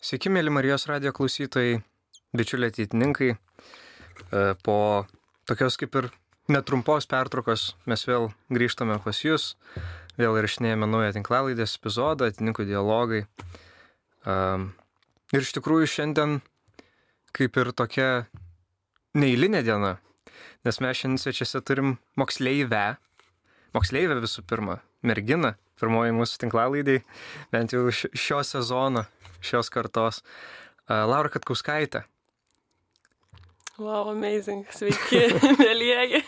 Sveiki, mėly Marijos radio klausytojai, bičiuliai ateitininkai. E, Po tokios kaip ir netrumpos pertraukos mes vėl grįžtame pas Jūs, vėl įrašinėjame naują tinklalaidės epizodą, atininkų dialogai. Um, Ir iš tikrųjų šiandien kaip ir tokia neįlinė diena, nes mes šiandien svečiuose turim moksleivę, moksleivę visų pirma, merginą, pirmoji mūsų tinklalaidai, bent jau šio sezono, šios kartos. Laura Katkauskaitė. Wow, amazing. Sveiki, mėlyjeji.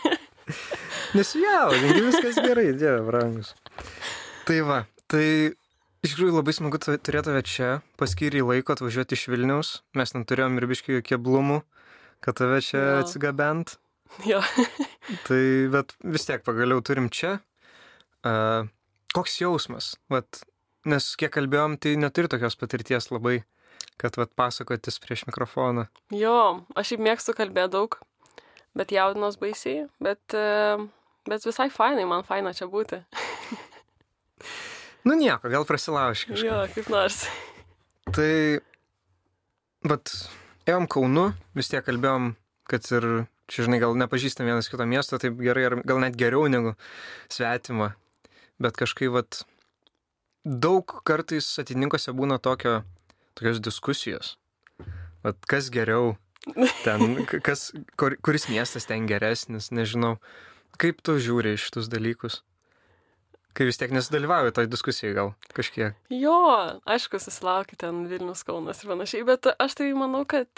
Nesijaudink, viskas gerai, dieve, brangus. Tai va, tai iš tikrųjų labai smagu tu- turėti tave čia, paskyrį laiko atvažiuoti iš Vilniaus, mes neturėjom ir biškių keblumų, kad tave čia Jo. atsigabent. Jo. Tai bet vis tiek pagaliau turim čia. Uh, koks jausmas? Vat, nes kiek kalbėjom, tai neturi tokios patirties labai, kad vat, pasakotis prieš mikrofoną. Jo, aš šiaip mėgstu kalbėti daug, bet jaudinos baisiai, bet, e, bet visai fainai, man faina čia būti. Nu nieko, gal prasilaužk kažką. Jo, kaip nors. Tai, vat, ėjom Kaunu, vis tiek kalbėjom, kad ir, čia žinai, gal nepažįstam vienas kito miesto taip gerai, ar gal net geriau negu svetima. Bet kažkaip, vat, daug kartais atininkose būna tokio, tokios diskusijos. Vat, kas geriau, ten, kas, kur, kuris miestas ten geresnis, nežinau. Kaip tu žiūri iš šitus dalykus? Kai vis tiek nesudalyvauju toj diskusijai gal kažkiek. Jo, aišku, susilaukit ten Vilnius, Kaunas ir panašiai, bet aš tai manau, kad,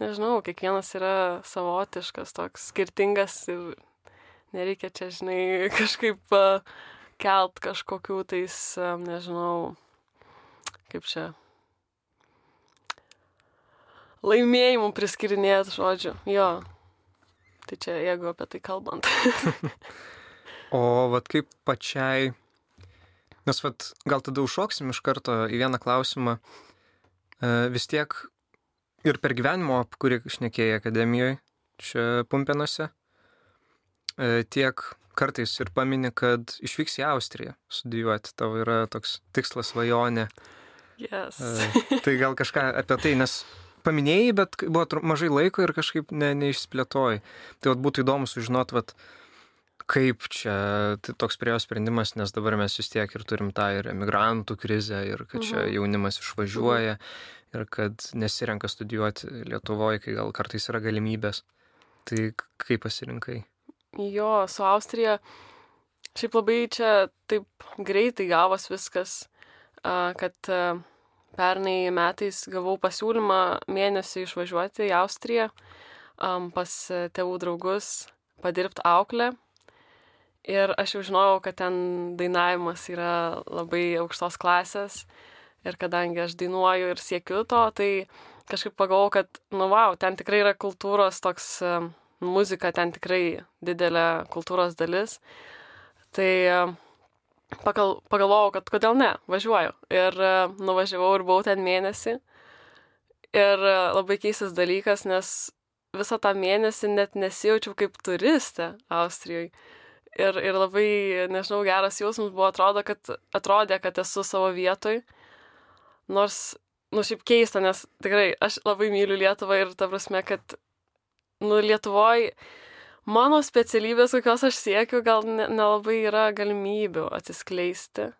nežinau, kiekvienas yra savotiškas, toks skirtingas ir nereikia čia, žinai, kažkaip kelt kažkokių tais, nežinau, kaip čia. Laimėjimų priskirinėt, žodžiu. Jo. Tai čia, jeigu apie tai kalbant. O vat kaip pačiai, nes vat gal tada užšoksim iš karto į vieną klausimą, E, vis tiek ir per gyvenimo, kurį šnekėjai akademijoje, čia Pumpenuose, e, tiek kartais ir pamini, kad išvyks į Austriją studijuoti, tavo yra toks tikslas svajonė. Yes. E, Tai gal kažką apie tai, nes paminėjai, bet buvo mažai laiko ir kažkaip ne, neišsplėtojai. Tai vat būtų įdomu sužinot, vat, kaip čia tai toks priejo sprendimas, nes dabar mes vis tiek ir turim tą ir emigrantų krizę, ir kad čia Mhm. jaunimas išvažiuoja, ir kad nesirenka studijuoti Lietuvoje, kai gal kartais yra galimybės. Tai kaip pasirinkai? Jo, su Austrija. Šiaip labai čia taip greitai gavos viskas, kad pernai metais gavau pasiūlymą mėnesį išvažiuoti į Austriją pas a, tėvų draugus, padirbti auklę. Ir aš jau žinojau, kad ten dainavimas yra labai aukštos klasės. Ir kadangi aš dainuoju ir siekiu to, tai kažkaip pagalvojau, kad, nu, wow, ten tikrai yra kultūros toks am, muzika ten tikrai didelė kultūros dalis. Tai e, pagal, pagalvojau, kad kodėl ne, važiuoju. Ir e, nuvažiavau ir buvau ten mėnesį. Ir e, labai keistas dalykas, nes visą tą mėnesį net nesijaučiau kaip turistė Austrijoje. Ir, ir labai, nežinau, geras jausmas buvo, atrodo, kad, atrodė, kad esu savo vietoj. Nors, nu šiaip keista, nes tikrai aš labai myliu Lietuvą ir ta prasme, kad nu, Lietuvoje mano specialybės, kokios aš siekiu, gal ne- nelabai yra galimybių atsiskleisti.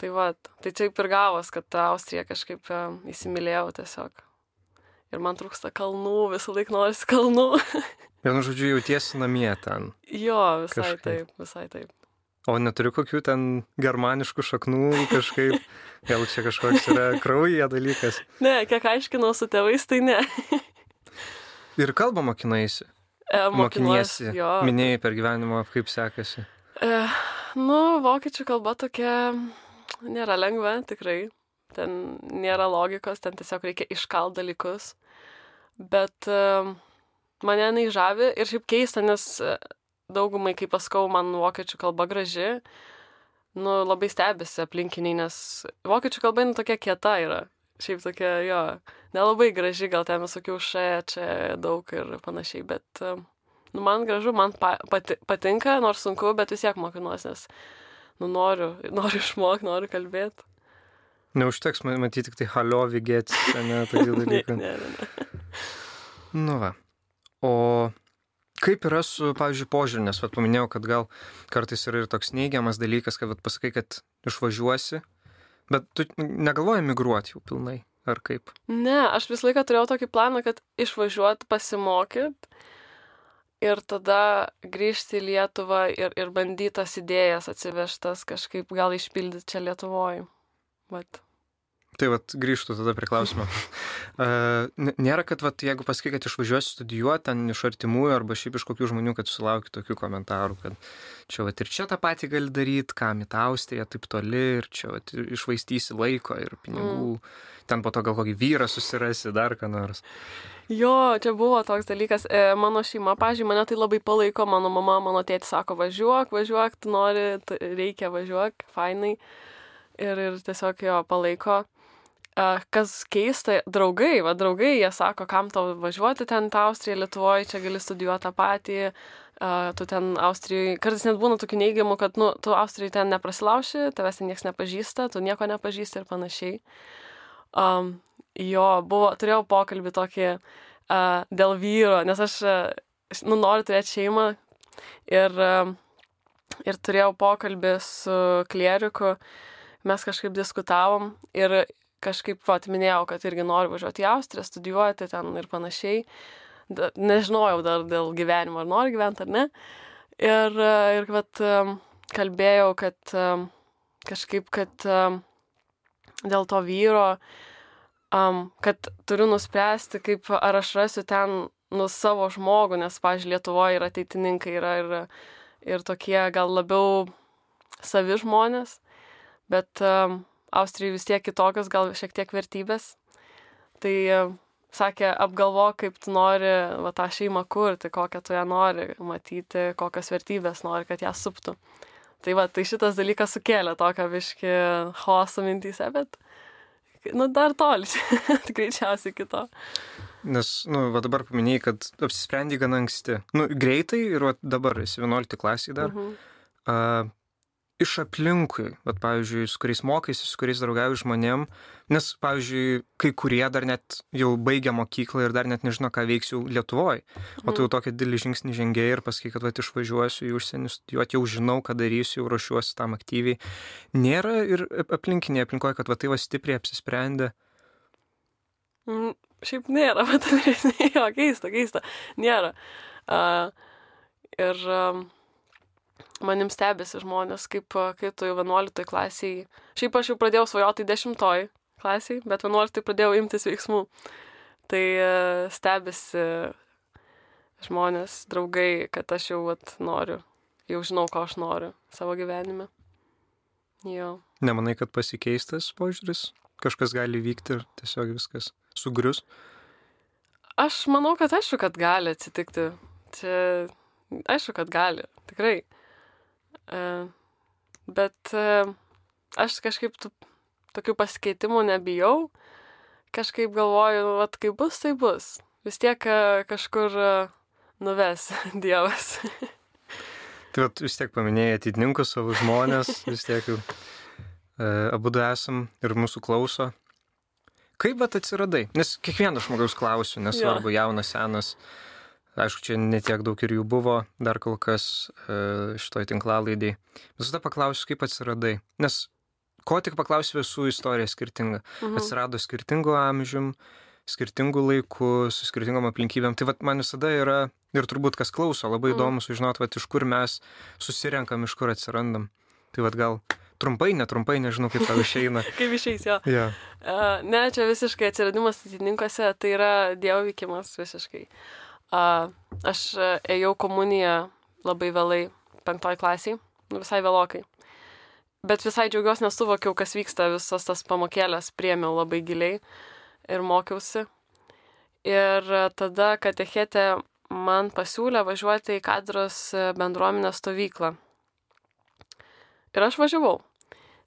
Tai va, tai čia ir gavos, kad tą Austriją kažkaip e, įsimylėjau tiesiog. Ir man trūksta kalnų, visą laiką norisi kalnų. Vienu žodžiu, jautiesi namie ten. jo, visai Kažkaip. taip, visai taip. O neturiu kokių ten germaniškų šaknų kažkaip. Gal čia kažkoks yra kraujyje dalykas. Ne, kiek aiškinau su tėvais, tai ne. Ir kalbą mokinaisi. E, Mokiniesi. Jo. Minėjai per gyvenimą, kaip sekasi. E, nu, vokiečių kalba tokia nėra lengva, tikrai. Ten nėra logikos, ten tiesiog reikia iškalt dalykus. Bet e, mane jinai žavi ir šiaip keista, nes e, daugumai, kai paskau, man vokiečių kalba graži, nu, labai stebisi aplinkiniai, nes vokiečių kalba jinai tokia kieta yra. Šiaip tokia, jo, nelabai graži, gal ten visokių še, čia daug ir panašiai, bet e, nu, man gražu, man pa, pati, patinka, nors sunku, bet vis tiek mokinuosi, nes nu, noriu, noriu išmokti, noriu kalbėti. Neužteks ma- matyti tik tai halio vigėtis, ne, tokie ne, dalykai. ne, ne. Nu va. O kaip yra su, pavyzdžiui, požiūrė, nes vat, paminėjau, kad gal kartais yra ir toks neigiamas dalykas, kad vat, pasakai, kad išvažiuosi, bet tu negalvoji migruoti jau pilnai, ar kaip? Ne, aš visą laiką turėjau tokį planą, kad išvažiuot, pasimokyt ir tada grįžti į Lietuvą ir, ir bandyti tas idėjas atsivežtas kažkaip gal išpildyti čia Lietuvoje. Vat. Tai vat grįžtų tada prie klausimo. Nėra, kad vat, jeigu pasakai, kad išvažiuosi studijuoti ten iš artimųjų arba šiaip iš kokių žmonių, kad sulauki tokių komentarų, kad čia vat ir čia tą patį gali daryti, kam į tą Austriją taip toli ir čia vat išvaistysi laiko ir pinigų. Mm. Ten po to gal kokį vyrą susirasi, dar ką nors. Jo, čia buvo toks dalykas. E, mano šeima, pažiūrėjau, mane tai labai palaiko. Mano mama, mano tėtis sako, važiuok, važiuok, tu nori, tu, reikia važiuok, fainai. Ir, ir tiesiog jo palaiko. Kas keista, draugai, va draugai, jie sako, kam tau važiuoti ten, tą Austriją, Lietuvoje, čia gali studijuoti tą patį, tu ten Austrijoje, kartais net būna tokių neigiamų, kad, nu, tu Austrijoje ten neprasilauši, tavęs ten niekas nepažįsta, tu nieko nepažįsti ir panašiai. Um, jo, buvo, turėjau pokalbį tokį uh, dėl vyro, nes aš, uh, nu, noriu turėti šeimą ir, uh, ir turėjau pokalbį su klieriku, mes kažkaip diskutavom ir kažkaip, vat, minėjau, kad irgi noriu važiuoti į Austriją, studijuoti ten ir panašiai. Da, nežinojau dar dėl gyvenimo, ar noriu gyventi ar ne. Ir, ir vat, kalbėjau, kad kažkaip, kad dėl to vyro, kad turiu nuspręsti, kaip ar aš rasiu ten nu savo žmogų, nes, pažiūrėjau, Lietuvoje yra ateitininkai, yra ir, ir tokie gal labiau savi žmonės, bet Austrijai vis tiek kitokios, gal šiek tiek vertybės. Tai sakė, apgalvo, kaip tu nori va, tą šeimą kurti, kokią tu ją nori matyti, kokias vertybės nori, kad ją suptų. Tai va, tai šitas dalykas sukėlė tokią viški chaosą mintyse, bet, nu, dar toli, greičiausiai kito. Nes, nu, va dabar paminėjai, kad apsisprendai gana anksti. Nu, greitai ir va dabar esi 11 klasiai dar. Mhm. Uh, iš aplinkui, bet, pavyzdžiui, su kuriais mokaisi, su kuriais draugauju žmonėm, nes, pavyzdžiui, kai kurie dar net jau baigia mokyklą ir dar net nežino, ką veiksiu Lietuvoje, o tu jau mhm. tokį didelį žingsnį žengėjai ir pasakai, kad va, išvažiuosiu į užsienį studijuoti, jau žinau, ką darysiu, jau ruošiuosi tam aktyviai. Nėra ir aplinkinėje aplinkoje, kad va tai va stipriai apsisprendė. Mm, šiaip nėra, bet jo, keista, keista. Nėra. Uh, ir uh, manim stebėsi žmonės, kaip, kaip tu jau 11 klasiai. Šiaip aš jau pradėjau svajoti 10 klasiai, bet 11 pradėjau imtis veiksmų. Tai stebėsi žmonės, draugai, kad aš jau vat, noriu, jau žinau, ko aš noriu savo gyvenime. Jo. Nemanai, kad pasikeistas požiūris, kažkas gali vykti ir tiesiog viskas sugrius? Aš manau, kad aišku, kad gali atsitikti. Čia aišku, kad gali, tikrai. E, bet e, aš kažkaip tų, tokių pasikeitimų nebijau. Kažkaip galvoju, vat kaip bus, tai bus. Vis tiek e, kažkur nuves Dievas. tai vat, vis tiek paminėjai atitinkus savo žmonės, vis tiek jau abu esam ir mūsų klauso. Kaip bet atsiradai? Nes kiekvienas žmogaus klausiu, nesvarbu, ja. jaunas, senas. Uh, Aišku, čia netiek daug ir jų buvo dar kol kas e, šitoj tinklalaidai. Visada paklausiu, kaip atsiradai. Nes ko tik paklausiu, visų istorija skirtinga. Mhm. Atsirado skirtingų amžium, skirtingų laikų, su skirtingom aplinkybėm. Tai vat, man visada yra, ir turbūt kas klauso, labai mhm. įdomu sužinoti, vat, iš kur mes susirenkam, iš kur atsirandam. Tai vat gal trumpai, netrumpai, nežinau, kaip tau išeina. kaip išeis jo. Yeah. Uh, ne, čia visiškai atsiradimas atitinkose, tai yra dievo vykimas visiškai. Uh, Aš ėjau komuniją labai vėlai, penktoj klasiai, nu, visai vėlokai. Bet visai džiaugiuosi, nes suvokiau, kas vyksta, visas tas pamokėlės priemiau labai giliai ir mokiausi. Ir tada katechetė man pasiūlė važiuoti į kadros bendruomenės stovyklą. Ir aš važiavau.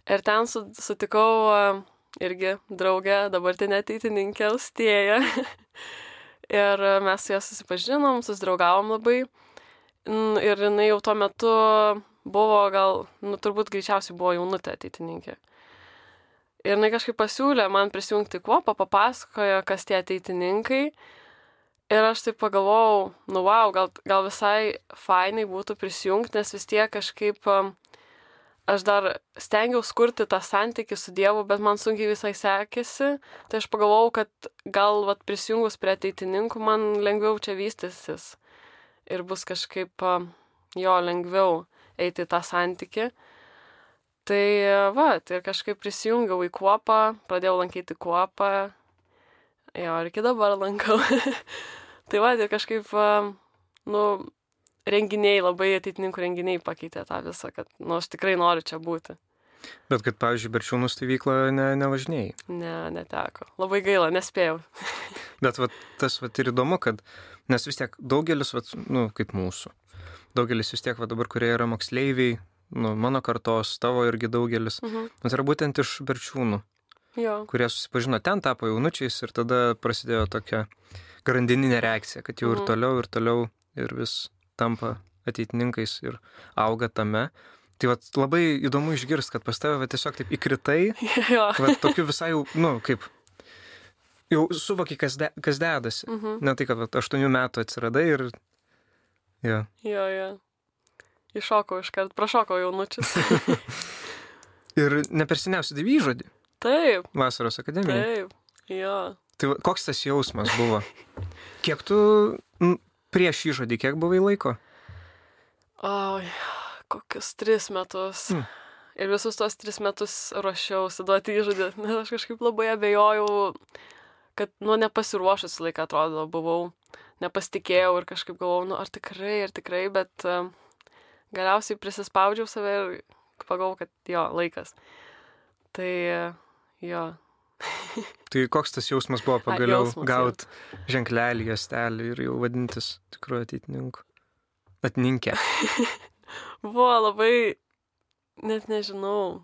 Ir ten sutikau irgi draugę, dabartinę ateitininkę Austėją. Ir mes su ja susipažinom, susidraugavom labai. Ir jinai jau tuo metu buvo gal, nu turbūt greičiausiai buvo jaunutė ateitininkė. Ir jinai kažkaip pasiūlė man prisijungti kuopą, papasakojo, kas tie ateitininkai. Ir aš taip pagalvojau, nu wow, gal, gal visai fainai būtų prisijungti, nes vis tiek kažkaip um, aš dar stengiausi kurti tą santykį su Dievu, bet man sunkiai visai sekėsi. Tai aš pagalvojau, kad gal vat, prisijungus prie ateitininkų man lengviau čia vystysis. Ir bus kažkaip jo lengviau eiti į tą santykį. Tai va, tai ir kažkaip prisijungiau į kuopą, pradėjau lankyti kuopą. Jo, ir iki dabar lankau. tai va, ir kažkaip, nu, renginiai, labai ateitininkų renginiai pakeitė tą visą, kad, nu, aš tikrai noriu čia būti. Bet kad, pavyzdžiui, Berčiūnų stovyklą ne, nevažinėjai. Ne, neteko. Labai gaila, nespėjau. Bet va, tas va, ir įdomu, kad, nes vis tiek daugelis, va, nu, kaip mūsų, daugelis vis tiek va, dabar, kurie yra moksleiviai, nu, mano kartos, tavo irgi daugelis, mhm. nu, tai yra būtent iš Berčiūnų, jo. kurie susipažino ten, tapo jaunučiais ir tada prasidėjo tokia grandininė reakcija, kad jau mhm. ir toliau, ir toliau, ir vis tampa ateitininkais ir auga tame. Tai vat, labai įdomu išgirsti, kad pas tave va, tiesiog taip įkritai, va, tokiu visai jau, nu, kaip, jau suvoki, kas, de, kas dedasi. Mhm. Uh -huh. Ne tai, kad va, 8 metų atsiradai ir... Jo, jo. jo. Iššokau iškart, prašokau jaunučius. ir nepersiniausiai davy žodį. Taip. Vasaros akademija. Taip, jo. Tai koks tas jausmas buvo? Kiek tu prieš įžodį, kiek buvai laiko? Oi, kokius tris metus. Hmm. Ir visus tos tris metus ruošiausi duoti įžodį, nes aš kažkaip labai abejojau, kad, nu, nepasiruošus laiką atrodo buvau, nepasitikėjau ir kažkaip galvojau, nu, ar tikrai, ar tikrai, bet uh, galiausiai prisispaudžiau save ir pagalvojau, kad jo, laikas. Tai jo, tai koks tas jausmas buvo pagaliau gauti ženklelį, jastelį ir jau vadintis tikruoju ateitininku? Atninkę. buvo labai, net nežinau,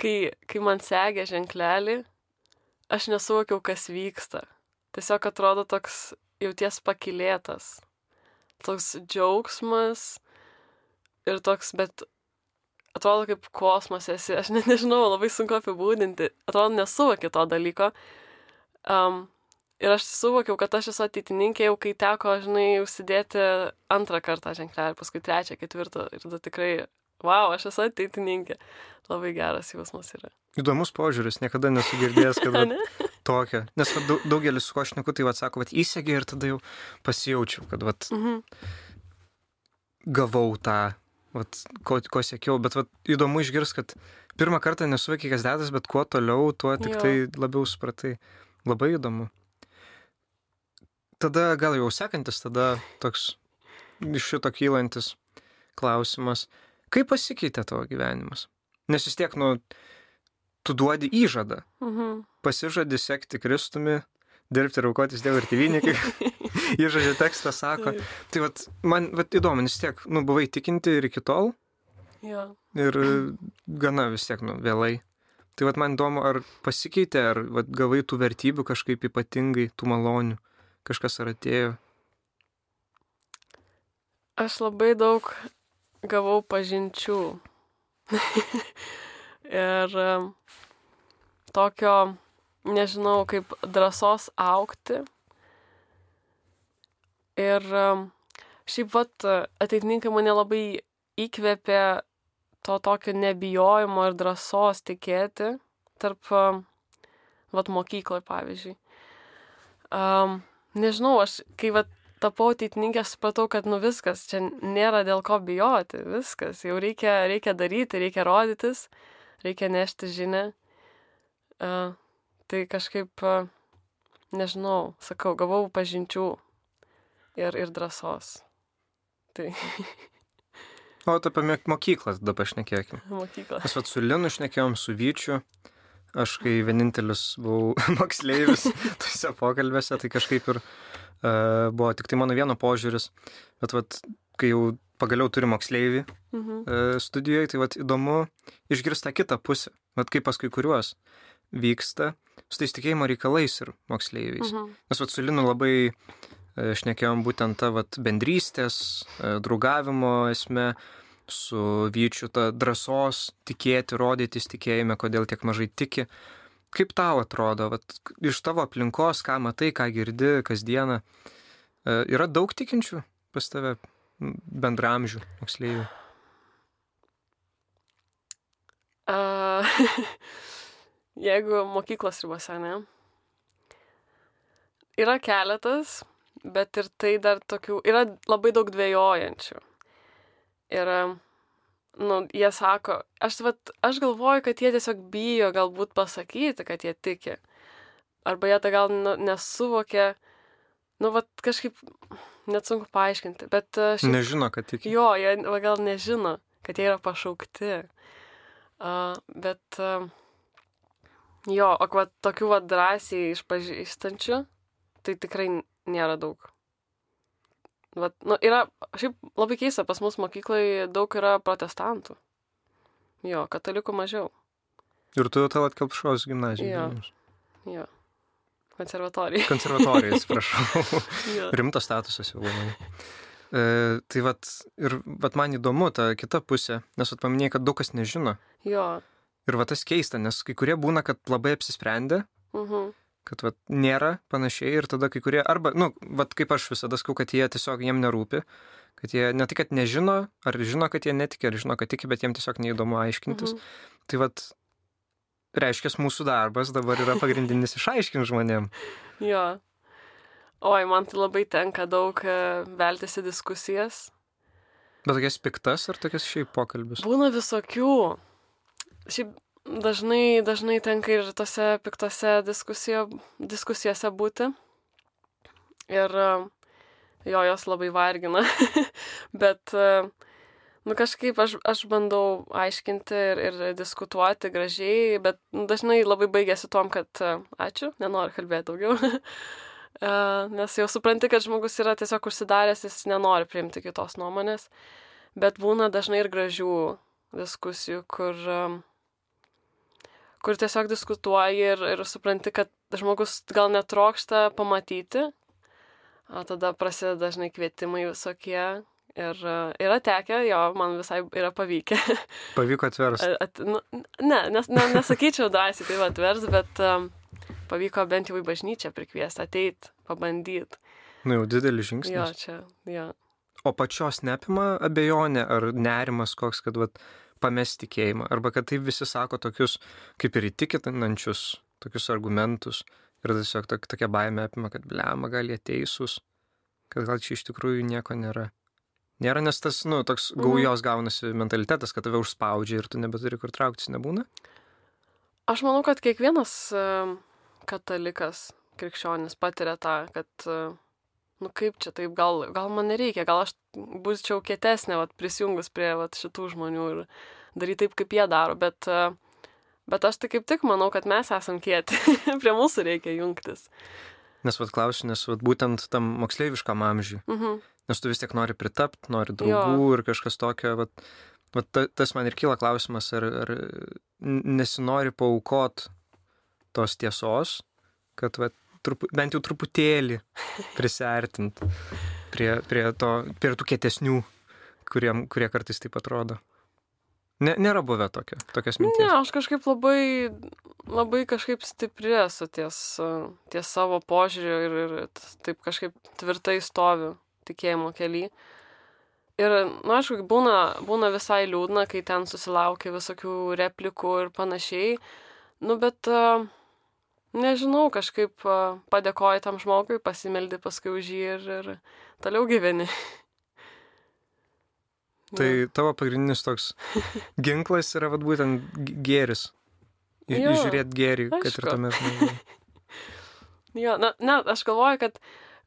kai, kai man segė ženklelį, aš nesuvokiau, kas vyksta. Tiesiog atrodo toks jauties pakilėtas, toks džiaugsmas ir toks, bet atrodo kaip kosmose esi, aš net nežinau, labai sunku apibūdinti, atrodo nesuvokė to dalyko. Um, ir aš suvokiau, kad aš esu ateitininkė jau kai teko, žinai, užsidėti antrą kartą ženklelį, paskui trečią, ketvirtą ir tada tikrai, wow, aš esu ateitininkė. Labai geras jausmas yra. Įdomus požiūris, niekada nesu girdėjęs, kad ne? tokia. Nes va, daugelis, su ko aš neku, tai va sako, kad įsegė ir tada jau pasijaučiau, kad va, mhm. gavau tą vat, ko, ko siekiau, bet vat, įdomu išgirsti, kad pirmą kartą nesuvokiai, kas dedas, bet kuo toliau, tuo tik jo. tai labiau supratai. Labai įdomu. Tada gal jau sekantis, tada toks iš šito kylantis klausimas, kaip pasikeitė tavo gyvenimas? Nes vis tiek, nu, tu duodi įžadą. Mhm. Pasižadi sekti Kristumi, dirbti ir aukotis Dievo ir tėvynį, kaip įžodžio tekstą sako. Tai vat, man vat, įdomu, nes tiek, nu, buvai tikinti ir iki tol. Ja. Ir gana vis tiek, nu, vėlai. Tai vat, man įdomu, ar pasikeitė, ar vat, gavai tų vertybių kažkaip ypatingai, tų malonių, kažkas ar atėjo. Aš labai daug gavau pažinčių. ir tokio, nežinau, kaip drąsos aukti Ir um, šiaip vat ateitininkai mane labai įkvėpė to tokio nebijojimo ir drąsos tikėti tarp, um, vat mokykloje pavyzdžiui. Um, nežinau, aš kai vat tapau ateitininkė, supratau, kad nu viskas, čia nėra dėl ko bijoti, viskas, jau reikia, reikia daryti, reikia rodytis, reikia nešti žinę. Uh, tai kažkaip, uh, nežinau, sakau, gavau pažinčių ir, ir drąsos. Tai. O apie mokyklą tada pašnekėkime. Mokyklą. Mes vat su Linu šnekėjom su Vyčiu. Aš kai vienintelis buvau moksleivis tuose pokalbėse, tai kažkaip ir uh, buvo tik tai mano vieno požiūris. Bet vat, kai jau pagaliau turi moksleivį mhm. uh, studijoje, tai vat įdomu išgirsti tą kitą pusę. Vat kaip paskui kuriuos vyksta su tais tikėjimo reikalais ir moksleiviais. Mhm. Nes vat su Linu labai šnekėjom būtent tą vat, bendrystės, draugavimo esmę, su Vyčiu, ta drąsos tikėti, rodytis tikėjime, kodėl tiek mažai tiki. Kaip tau atrodo, vat, iš tavo aplinkos, ką matai, ką girdi kasdieną, e, yra daug tikinčių pas tave bendramžių moksleivių? Uh, jeigu mokyklos ribose, ne? Yra keletas, bet ir tai dar tokių, yra labai daug dvėjojančių. Ir, nu, jie sako, aš, vat, aš galvoju, kad jie tiesiog bijo galbūt pasakyti, kad jie tiki. Arba jie tai gal nu, nesuvokia, nu, vat kažkaip net sunku paaiškinti, bet... Šiaip, nežino, kad tiki. Jo, jie gal nežino, kad jie yra pašaukti. Uh, bet, uh, jo, o va, tokių va drąsiai išpažįstančių, tai tikrai nėra daug. Vat, nu, yra, šiaip labai keista, pas mus mokyklai daug yra protestantų. Jo, katalikų mažiau. Ir tu tavo atkelpšos gimnaziją. Jo. jo. Konservatorija. Konservatorija, atsiprašau. Rimtas statusas jau labai. E, tai vat, ir vat man įdomu ta kita pusė, nes at paminėjai, kad daug kas nežino. Jo. Ir va tas keista, nes kai kurie būna, kad labai apsisprendė, mhm. kad vat, nėra panašiai ir tada kai kurie, arba, nu, vat, kaip aš visada sakau, kad jie tiesiog jiem nerūpi, kad jie ne tai, kad nežino, ar žino, kad jie netiki, ar žino, kad tiki, bet jiem tiesiog neįdomu aiškintis. Mhm. Tai vat, reiškia, mūsų darbas dabar yra pagrindinis išaiškinti žmonėm. jo. Oi, man tai labai tenka daug e, veltis į diskusijas. Bet tokias piktas ar tokias šiaip pokalbis? Būna visokių. Šiaip dažnai, dažnai tenka ir tose piktose diskusijo, diskusijose būti. Ir jo, jos labai vargina. Bet, nu kažkaip aš, aš bandau aiškinti ir, ir diskutuoti gražiai, bet nu, dažnai labai baigėsi tom, kad ačiū, nenoriu kalbėti daugiau. Nes jau supranti, kad žmogus yra tiesiog užsidaręs, jis nenori priimti kitos nuomonės. Bet būna dažnai ir gražių diskusijų, kur uh, kur tiesiog diskutuoji ir, ir supranti, kad žmogus gal netrokšta pamatyti, o tada prasideda dažnai kvietimai visokie. Ir yra tekę, jo, man visai yra pavykę. Pavyko atversti. At, nu, ne, nes, ne, nesakyčiau drąsiai tai atvers, bet um, pavyko bent jau į bažnyčią prikviesti, ateit, pabandyti. Na nu, jau didelis žingsnis. Jo, čia, jo. O pačios neapima abejonė ar nerimas koks, kad vat, pamesti tikėjimą. Arba kad taip visi sako tokius kaip ir įtikinančius, tokius argumentus. Ir tiesiog tok, tokia baime apima, kad blema gal jie teisūs, kad gal čia iš tikrųjų nieko nėra. Nėra, nes tas, nu, toks mhm. gaujos gaunasi mentalitetas, kad tave užspaudžia ir tu nebeturi kur trauktis, nebūna? Aš manau, kad kiekvienas katalikas, krikščionis patiria tą, kad nu kaip čia taip, gal, gal man nereikia, gal aš būčiau kietesnė, vat, prisijungus prie vat, šitų žmonių ir daryti taip, kaip jie daro, bet, bet aš tai kaip tik manau, kad mes esam kieti, prie mūsų reikia jungtis. Nes vad klausiu, nes vad būtent tam moksleiviškam amžiui, mhm. nes tu vis tiek nori pritapti, nori draugų jo. ir kažkas tokio, vad, vad ta, tas man ir kyla klausimas, ar, ar nesinori paukot tos tiesos, kad vat, trupu, bent jau truputėlį prisartint prie, prie, to, prie tų kietesnių, kurie, kurie kartais taip atrodo. Ne, nėra buvę tokio, tokias mintis. Ne, aš kažkaip labai, labai kažkaip stipri esu ties, ties savo požiūriu ir, ir taip kažkaip tvirtai stoviu tikėjimo keli. Ir, nu, aišku, būna, būna visai liūdna, kai ten susilaukia visokių replikų ir panašiai. Nu, bet uh, nežinau, kažkaip padėkoji tam žmogui, pasimeldi paskui už jį ir, ir toliau gyveni. Tai tavo pagrindinis toks ginklas yra vat, būtent gėris. Žiūrėti gėrį, aišku. kad ir tame žmoguje. jo, na, na, aš galvoju, kad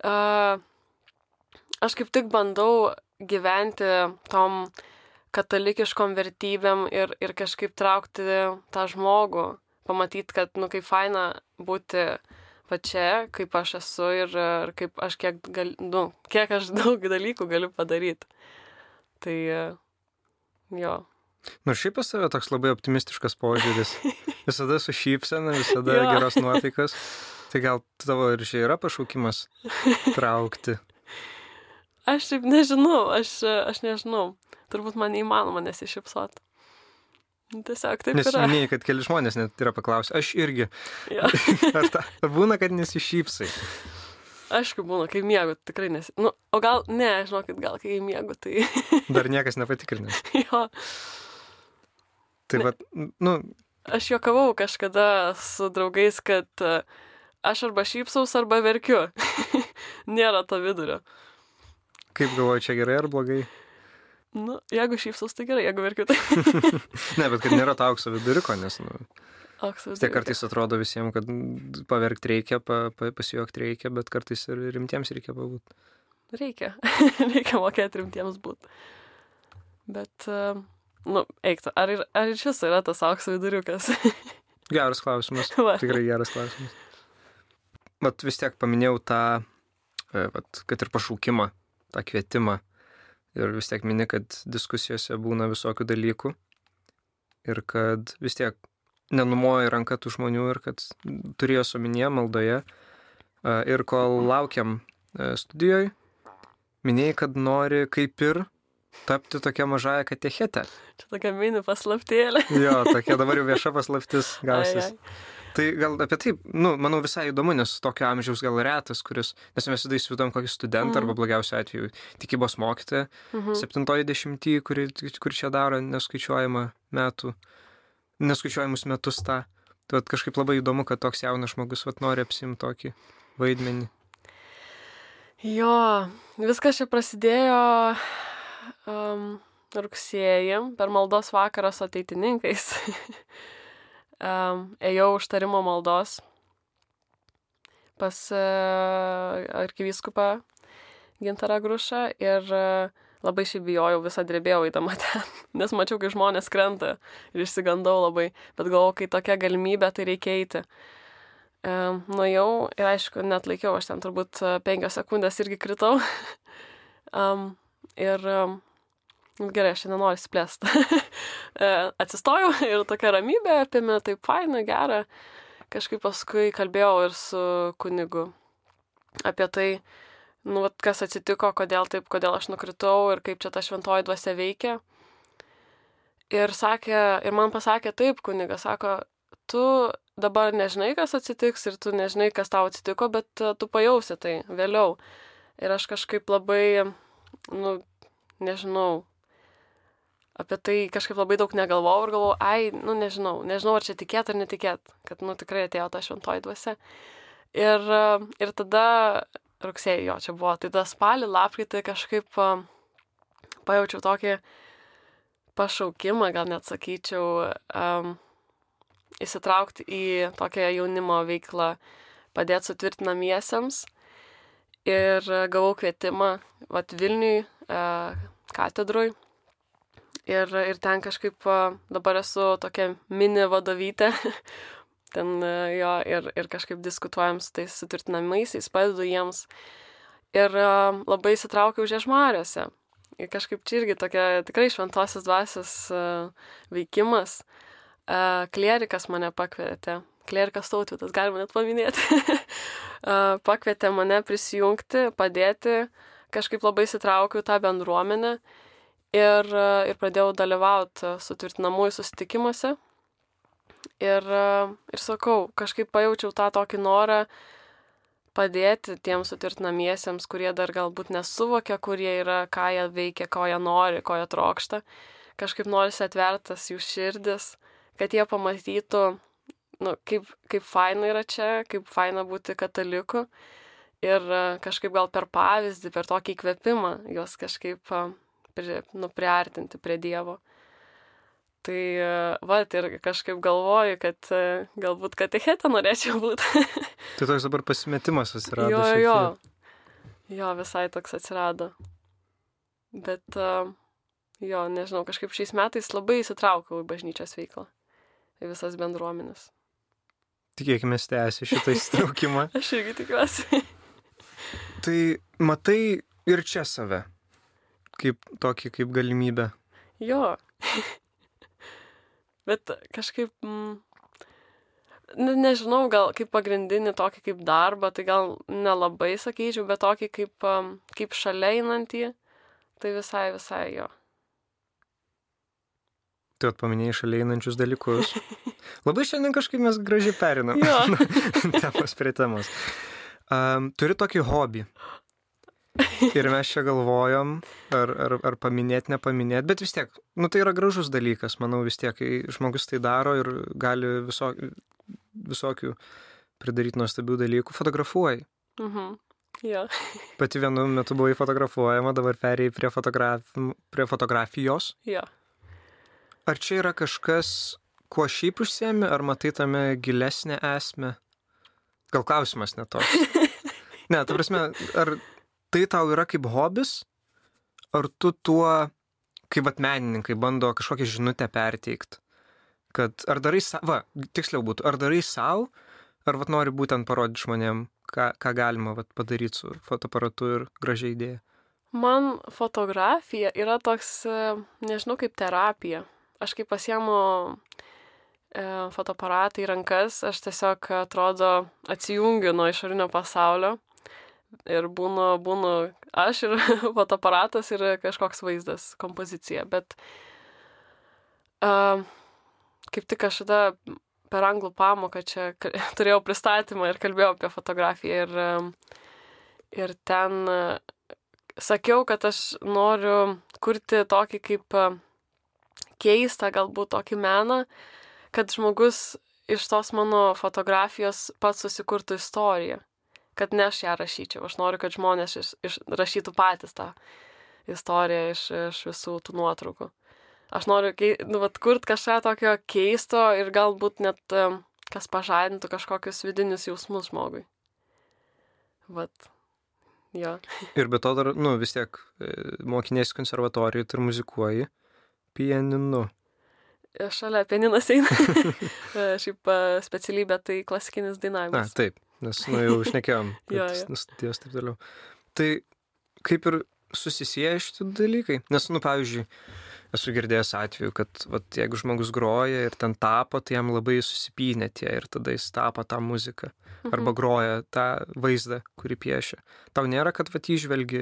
uh, aš kaip tik bandau gyventi tom katalikiškom vertybėm ir, ir kažkaip traukti tą žmogų pamatyti, kad, nu, kaip faina būti va čia, kaip aš esu ir, ir kaip aš kiek, gal, nu, kiek aš daug dalykų galiu padaryti. Tai jo. Nors šiaip pas tave toks labai optimistiškas požiūris. Visada su šypsena, visada jo. geros nuotaikas. Tai gal tavo ir čia yra pašaukimas traukti? Aš taip nežinau, aš, aš nežinau. turbūt man neįmanoma nesišypsot. Tiesiog taip Nes yra. minėjai, kad keli žmonės net yra paklausę, aš irgi. Jo. Ar ta, būna, kad nesišypsai? Aišku, būna, kai miegu, tikrai nes. Nu, o gal, ne, žinokit, gal kai miegu, tai Dar niekas nepatikrinė. jo. Tai va, nu, Aš juokavau kažkada su draugais, kad e, aš arba šypsaus, arba verkiu. Nėra to vidurio. kaip galvoju, čia gerai ar blogai? Nu, jeigu šypsaus, tai gerai, jeigu verkiu, tai Ne, bet kad nėra to aukso viduriko, nes, nu, aukso vis tiek kartais atrodo visiems, kad paverkti reikia, pa, pa, pasijuokti reikia, bet kartais ir rimtiems reikia pabūti. Reikia. Reikia mokėti rimtiems būti. Bet, e, nu, eiktų, ar, ir- ar iš viso yra tas aukso viduriukas? Geras klausimas. Va. Tikrai geras klausimas. Vat vis tiek paminėjau tą, e, vat, kad ir pašaukimą, tą kvietimą. Ir vis tiek mini, kad diskusijose būna visokių dalykų. Ir kad vis tiek nenumoja ranka tų žmonių ir kad turėjo suminėję maldoje. Ir kol laukiam studijoje, minėjai, kad nori kaip ir tapti tokia mažaja katechetė. Čia tokia mini paslaptėlė. Jo, tokia dabar jau vieša paslaptis gausis. Ai, ai. Tai gal apie tai, nu, manau, visai įdomu, nes tokio amžiaus gal retas, kuris, nes mes visada įsivaizduojam kokį studentą Mhm. arba blogiausiu atveju tikybos mokytoją, Mhm. septintoji dešimtį, kuri, kuri čia daro neskaičiuojamą metų, neskaičiuojamus metus tą. Tai kažkaip labai įdomu, kad toks jaunas žmogus vat, nori apsimti tokį vaidmenį. Jo, viskas čia prasidėjo um, rugsėjį per maldos vakarą su ateitininkais. um, ėjau užtarimo maldos pas uh, arkivyskupą Gintarą Grušą ir uh, labai šiaip bijojau, visą drebėjau įdama ten, nes mačiau, kai žmonės krenta ir išsigandau labai, bet galvojau, kai tokia galimybė, tai reikia eiti. Um, nuėjau ir aišku, net laikiau, aš ten turbūt e, penkios sekundės irgi kritau. um, ir um, gerai, aš nenoriu splėsti. Atsistojau ir tokia ramybė apėmė, taip faina, gera. Kažkaip paskui kalbėjau ir su kunigu apie tai, nu, vat, kas atsitiko, kodėl taip, kodėl aš nukritau ir kaip čia ta šventoji dvasia veikia. Ir sakė, ir man pasakė taip, kunigas, sako, tu dabar nežinai, kas atsitiks ir tu nežinai, kas tau atsitiko, bet e, tu pajausi tai vėliau. Ir aš kažkaip labai, nu, nežinau, apie tai kažkaip labai daug negalvojau ir galvojau, ai, nu, nežinau, nežinau, ar čia tikėt ar netikėt, kad, nu, tikrai atėjo ta šventoji dvasia. Ir, e, ir tada rugsėjai jo čia buvo, tai tą spalį, lapkritį kažkaip e, pajaučiau tokį pašaukimą, gal net sakyčiau, um, įsitraukti į tokią jaunimo veiklą, padėti sutvirtinamiesiems. Ir gavau kvietimą vat, Vilniui e, katedrui. Ir, ir ten kažkaip dabar esu tokia mini vadovytė. ten jo ir, ir kažkaip diskutuojam su tais sutvirtinamaisiais, padedu jiems. Ir labai įsitraukiau žiežmariuose. Ir kažkaip čia irgi tokia tikrai šventosios dvasios veikimas. Klierikas mane pakvietė, klierikas tautvydas, galima net paminėti, pakvietė mane prisijungti, padėti, kažkaip labai sitraukiau tą bendruomenę ir, uh, ir pradėjau dalyvauti sutvirtinamųjų susitikimuose. Ir, uh, ir sakau, kažkaip pajaučiau tą tokį norą padėti tiems sutvirtinamiesiems, kurie dar galbūt nesuvokia, kurie yra, ką jie veikia, ko jie nori, ko jie trokšta. Kažkaip norisi atvertas jų širdis kad jie pamatytų, nu, kaip, kaip faina yra čia, kaip faina būti kataliku. Ir kažkaip gal per pavyzdį, per tokį įkvėpimą juos kažkaip pri, nu, priartinti prie Dievo. Tai, uh, va, ir kažkaip galvoju, kad uh, galbūt katechetą norėčiau būti. Tai toks dabar pasimetimas atsirado. jo, jo. Jo, visai toks atsirado. Bet, uh, jo, nežinau, kažkaip šiais metais labai įsitraukiau į bažnyčios veiklą į visas bendruomenės. Tikėkime, tęsi šitą įsitraukimą. Aš irgi tikiuosi. tai matai ir čia save. Kaip tokį, kaip galimybę. jo. Bet kažkaip, mm, ne, nežinau, gal kaip pagrindinį tokį kaip darbą, tai gal nelabai sakyčiau, bet tokį kaip, um, kaip šalia einantį, tai visai, visai jo. Tu atpaminėjai šalia einančius dalykus. Labai šiandien kažkaip mes gražiai perinam. Temos prie temos. Um, turi tokį hobį. Ir mes čia galvojom, ar, ar, ar paminėti, nepaminėti, bet vis tiek, nu tai yra gražus dalykas, manau vis tiek, kai žmogus tai daro ir gali viso, visokių pridaryti nuostabių dalykų, fotografuoji. Mhm. Jo. Pati vienu metu buvai fotografuojama, dabar perėjai prie, fotograf... prie fotografijos. Jo. Ar čia yra kažkas, kuo šiaip užsiemi, ar matai tame gilesnę esmę? Gal klausimas netoks. Ne, ta prasme, ar tai tau yra kaip hobis, ar tu tuo, kaip vat menininkai bando kažkokią žinutę perteikti? Kad ar darai savo, va, tiksliau būtų, ar darai savo, ar vat nori būtent parodyti žmonėm, ką, ką galima vat, padaryti su fotoaparatu ir gražiai idėja? Man fotografija yra toks, nežinau, kaip terapija. Aš kai pasiemu e, fotoaparatą į rankas, aš tiesiog atrodo atsijungiu nuo išorinio pasaulio ir būnu, būnu aš ir fotoaparatas ir kažkoks vaizdas, kompozicija. Bet uh, kaip tik aš tada per anglų pamoką čia turėjau pristatymą ir kalbėjau apie fotografiją ir, ir ten sakiau, kad aš noriu kurti tokį kaip keistą galbūt tokį meną, kad žmogus iš tos mano fotografijos pats susikurtų istoriją kad ne aš ją rašyčiau. Aš noriu, kad žmonės iš, iš, rašytų patys tą istoriją iš, iš visų tų nuotraukų. Aš noriu, kei, nu, vat, kurt kažką tokio keisto ir galbūt net em, kas pažadintų kažkokius vidinius jausmus žmogui. Vat. Jo. Ir be to dar, nu, vis tiek e, mokinėsi konservatorijoje ir muzikuoji pianinu. Šalia pianinas eina. E, Šiaip e, specialybė tai klasikinis Na, dainavimas. taip, nes, nu, jau išnekėjom, Jo, kad jo. studijos taip toliau. Tai kaip ir susisieja šitie dalykai. Nes, nu, pavyzdžiui, esu girdėjęs atveju, kad vat, jeigu žmogus groja ir ten tapo, tai jam labai susipynė tie ir tada jis tapo tą muziką. Arba Mhm. groja tą vaizdą, kurį piešia. Tau nėra, kad vat išvelgi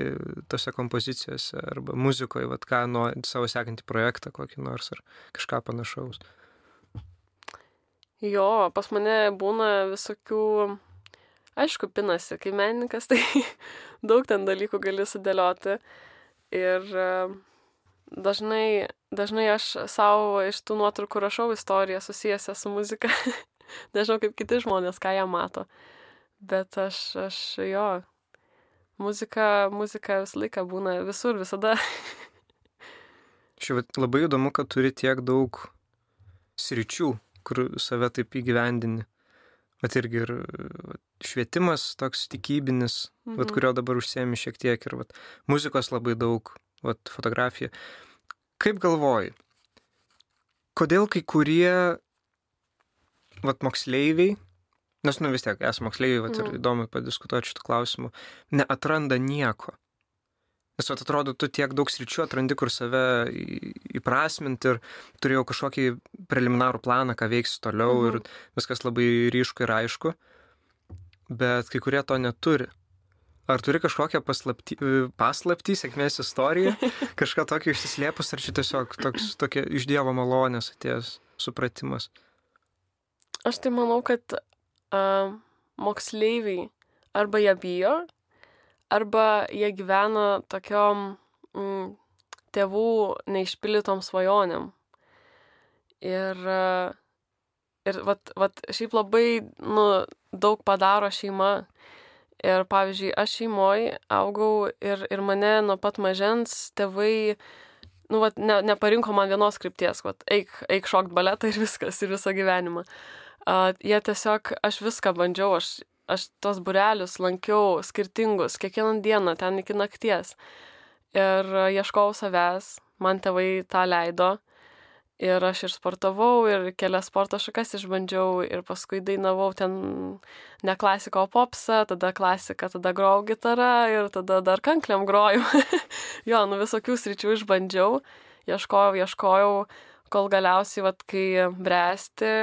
tose kompozicijose arba muzikoje, vat ką nuo savo sekantį projektą kokį nors ar kažką panašaus. Jo, pas mane būna visokių, aišku, pinasi, kai menininkas, tai daug ten dalykų gali sudėlioti. Ir e, dažnai, dažnai aš savo iš tų nuotraukų rašau istoriją susijęsią su muzika. Nežinau, kaip kiti žmonės, ką jie mato. Bet aš, aš jo, muzika, muzika visą laiką būna visur, visada. Šiaip labai įdomu, kad turi tiek daug sričių, kur save taip įgyvendini. Vat irgi ir vat, švietimas toks tikybinis, vat, Mhm. kurio dabar užsiemi šiek tiek ir vat, muzikos labai daug, vat, fotografija. Kaip galvoji, kodėl kai kurie vat, moksleiviai, nes nu vis tiek esame moksleiviai vat, ir Mhm. įdomu padiskutuoti šitų klausimų, neatranda nieko? Nes vat, atrodo, tu tiek daug sričių atrandi, kur save įprasminti ir turėjau kažkokį preliminarų planą, ką veiksiu toliau Mhm. ir viskas labai ryšku ir aišku, bet kai kurie to neturi. Ar turi kažkokią paslapti, paslaptį, sėkmės istoriją, kažką tokio išsislėpus, ar čia tiesiog toks, tokia iš Dievo malonės atėjęs supratimas? Aš tai manau, kad uh, moksleiviai arba jie bijo, arba jie gyvena tokiom mm, tėvų neišpildytom svajonėm. Ir, uh, ir vat, vat, šiaip labai nu, daug padaro šeima. Ir pavyzdžiui, aš šeimoje augau ir, ir mane nuo pat mažens tėvai nu, vat, ne, neparinko man vienos krypties, vat, eik, eik šokt baletą ir viskas, ir visą gyvenimą. Uh, jie tiesiog, aš viską bandžiau, aš, aš tos burelius lankiau skirtingus, kiekvieną dieną, ten iki nakties. Ir uh, ieškojau savęs, man tėvai tą leido. Ir aš ir sportavau, ir kelias sporto šakas išbandžiau, ir paskui dainavau ten ne klasiko, popsą, tada klasika, tada grojau gitarą ir tada dar kankliam grojau. jo, nu visokių sričių išbandžiau, ieškojau, ieškojau, kol galiausiai, vat, kai bręsti,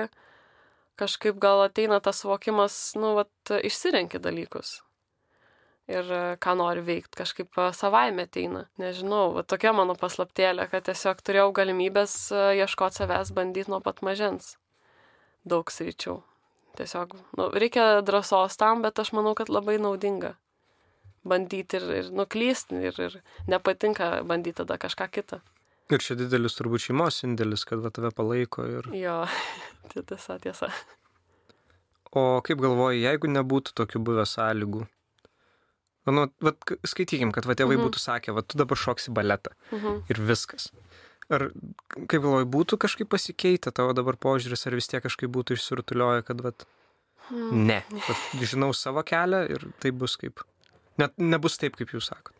kažkaip gal ateina tas suvokimas, nu, vat, išsirenki dalykus. ir e, ką noriu veikti, kažkaip e, savaime ateina. Nežinau, va, tokia mano paslaptėlė, kad tiesiog turėjau galimybės e, ieškoti savęs, bandyti nuo pat mažens. Daug sričių. Tiesiog nu, reikia drąsos tam, bet aš manau, kad labai naudinga. Bandyti ir, ir nuklysti, ir, ir nepatinka bandyti tada kažką kitą. Ir čia didelis turbūt šeimos indėlis, kad va, tave palaiko. Ir... Jo, tai tiesa, tiesa. O kaip galvoji, jeigu nebūtų tokių buvę sąlygų, Nu, vat, skaitykim, kad va, tėvai mhm. būtų sakę, va, tu dabar šoksi baletą. Mhm. Ir viskas. Ar, kaip galvoji, būtų kažkaip pasikeitę tavo dabar požiūris, ar vis tiek kažkaip būtų išsirutulioję, kad, va, mhm. ne, vat, žinau savo kelią ir tai bus kaip, net nebus taip, kaip jūs sakot.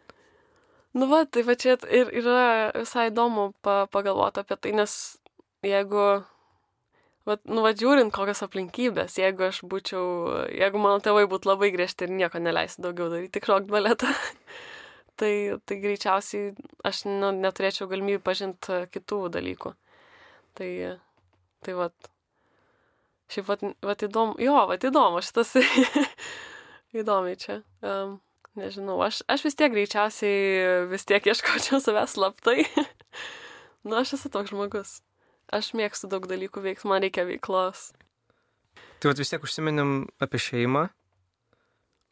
Nu, va, tai va čia ir yra visai įdomu pa, pagalvoti apie tai, nes jeigu Vat, nu, va, žiūrint, kokios aplinkybės, jeigu aš būčiau, jeigu mano tėvai būtų labai griežti ir nieko neleistų daugiau daryti, tik šokti baletą, tai, tai greičiausiai aš nu, neturėčiau galimybę pažinti kitų dalykų. Tai, tai va, šiaip, va, va įdomu, jo, va, įdomu, šitas įdomiai čia. Um, nežinau, aš, aš vis tiek greičiausiai vis tiek ieškočiau savęs slaptai. nu, aš esu toks žmogus. Aš mėgstu daug dalykų veikti, man reikia veiklos. Tai vat vis tiek užsiminėm apie šeimą.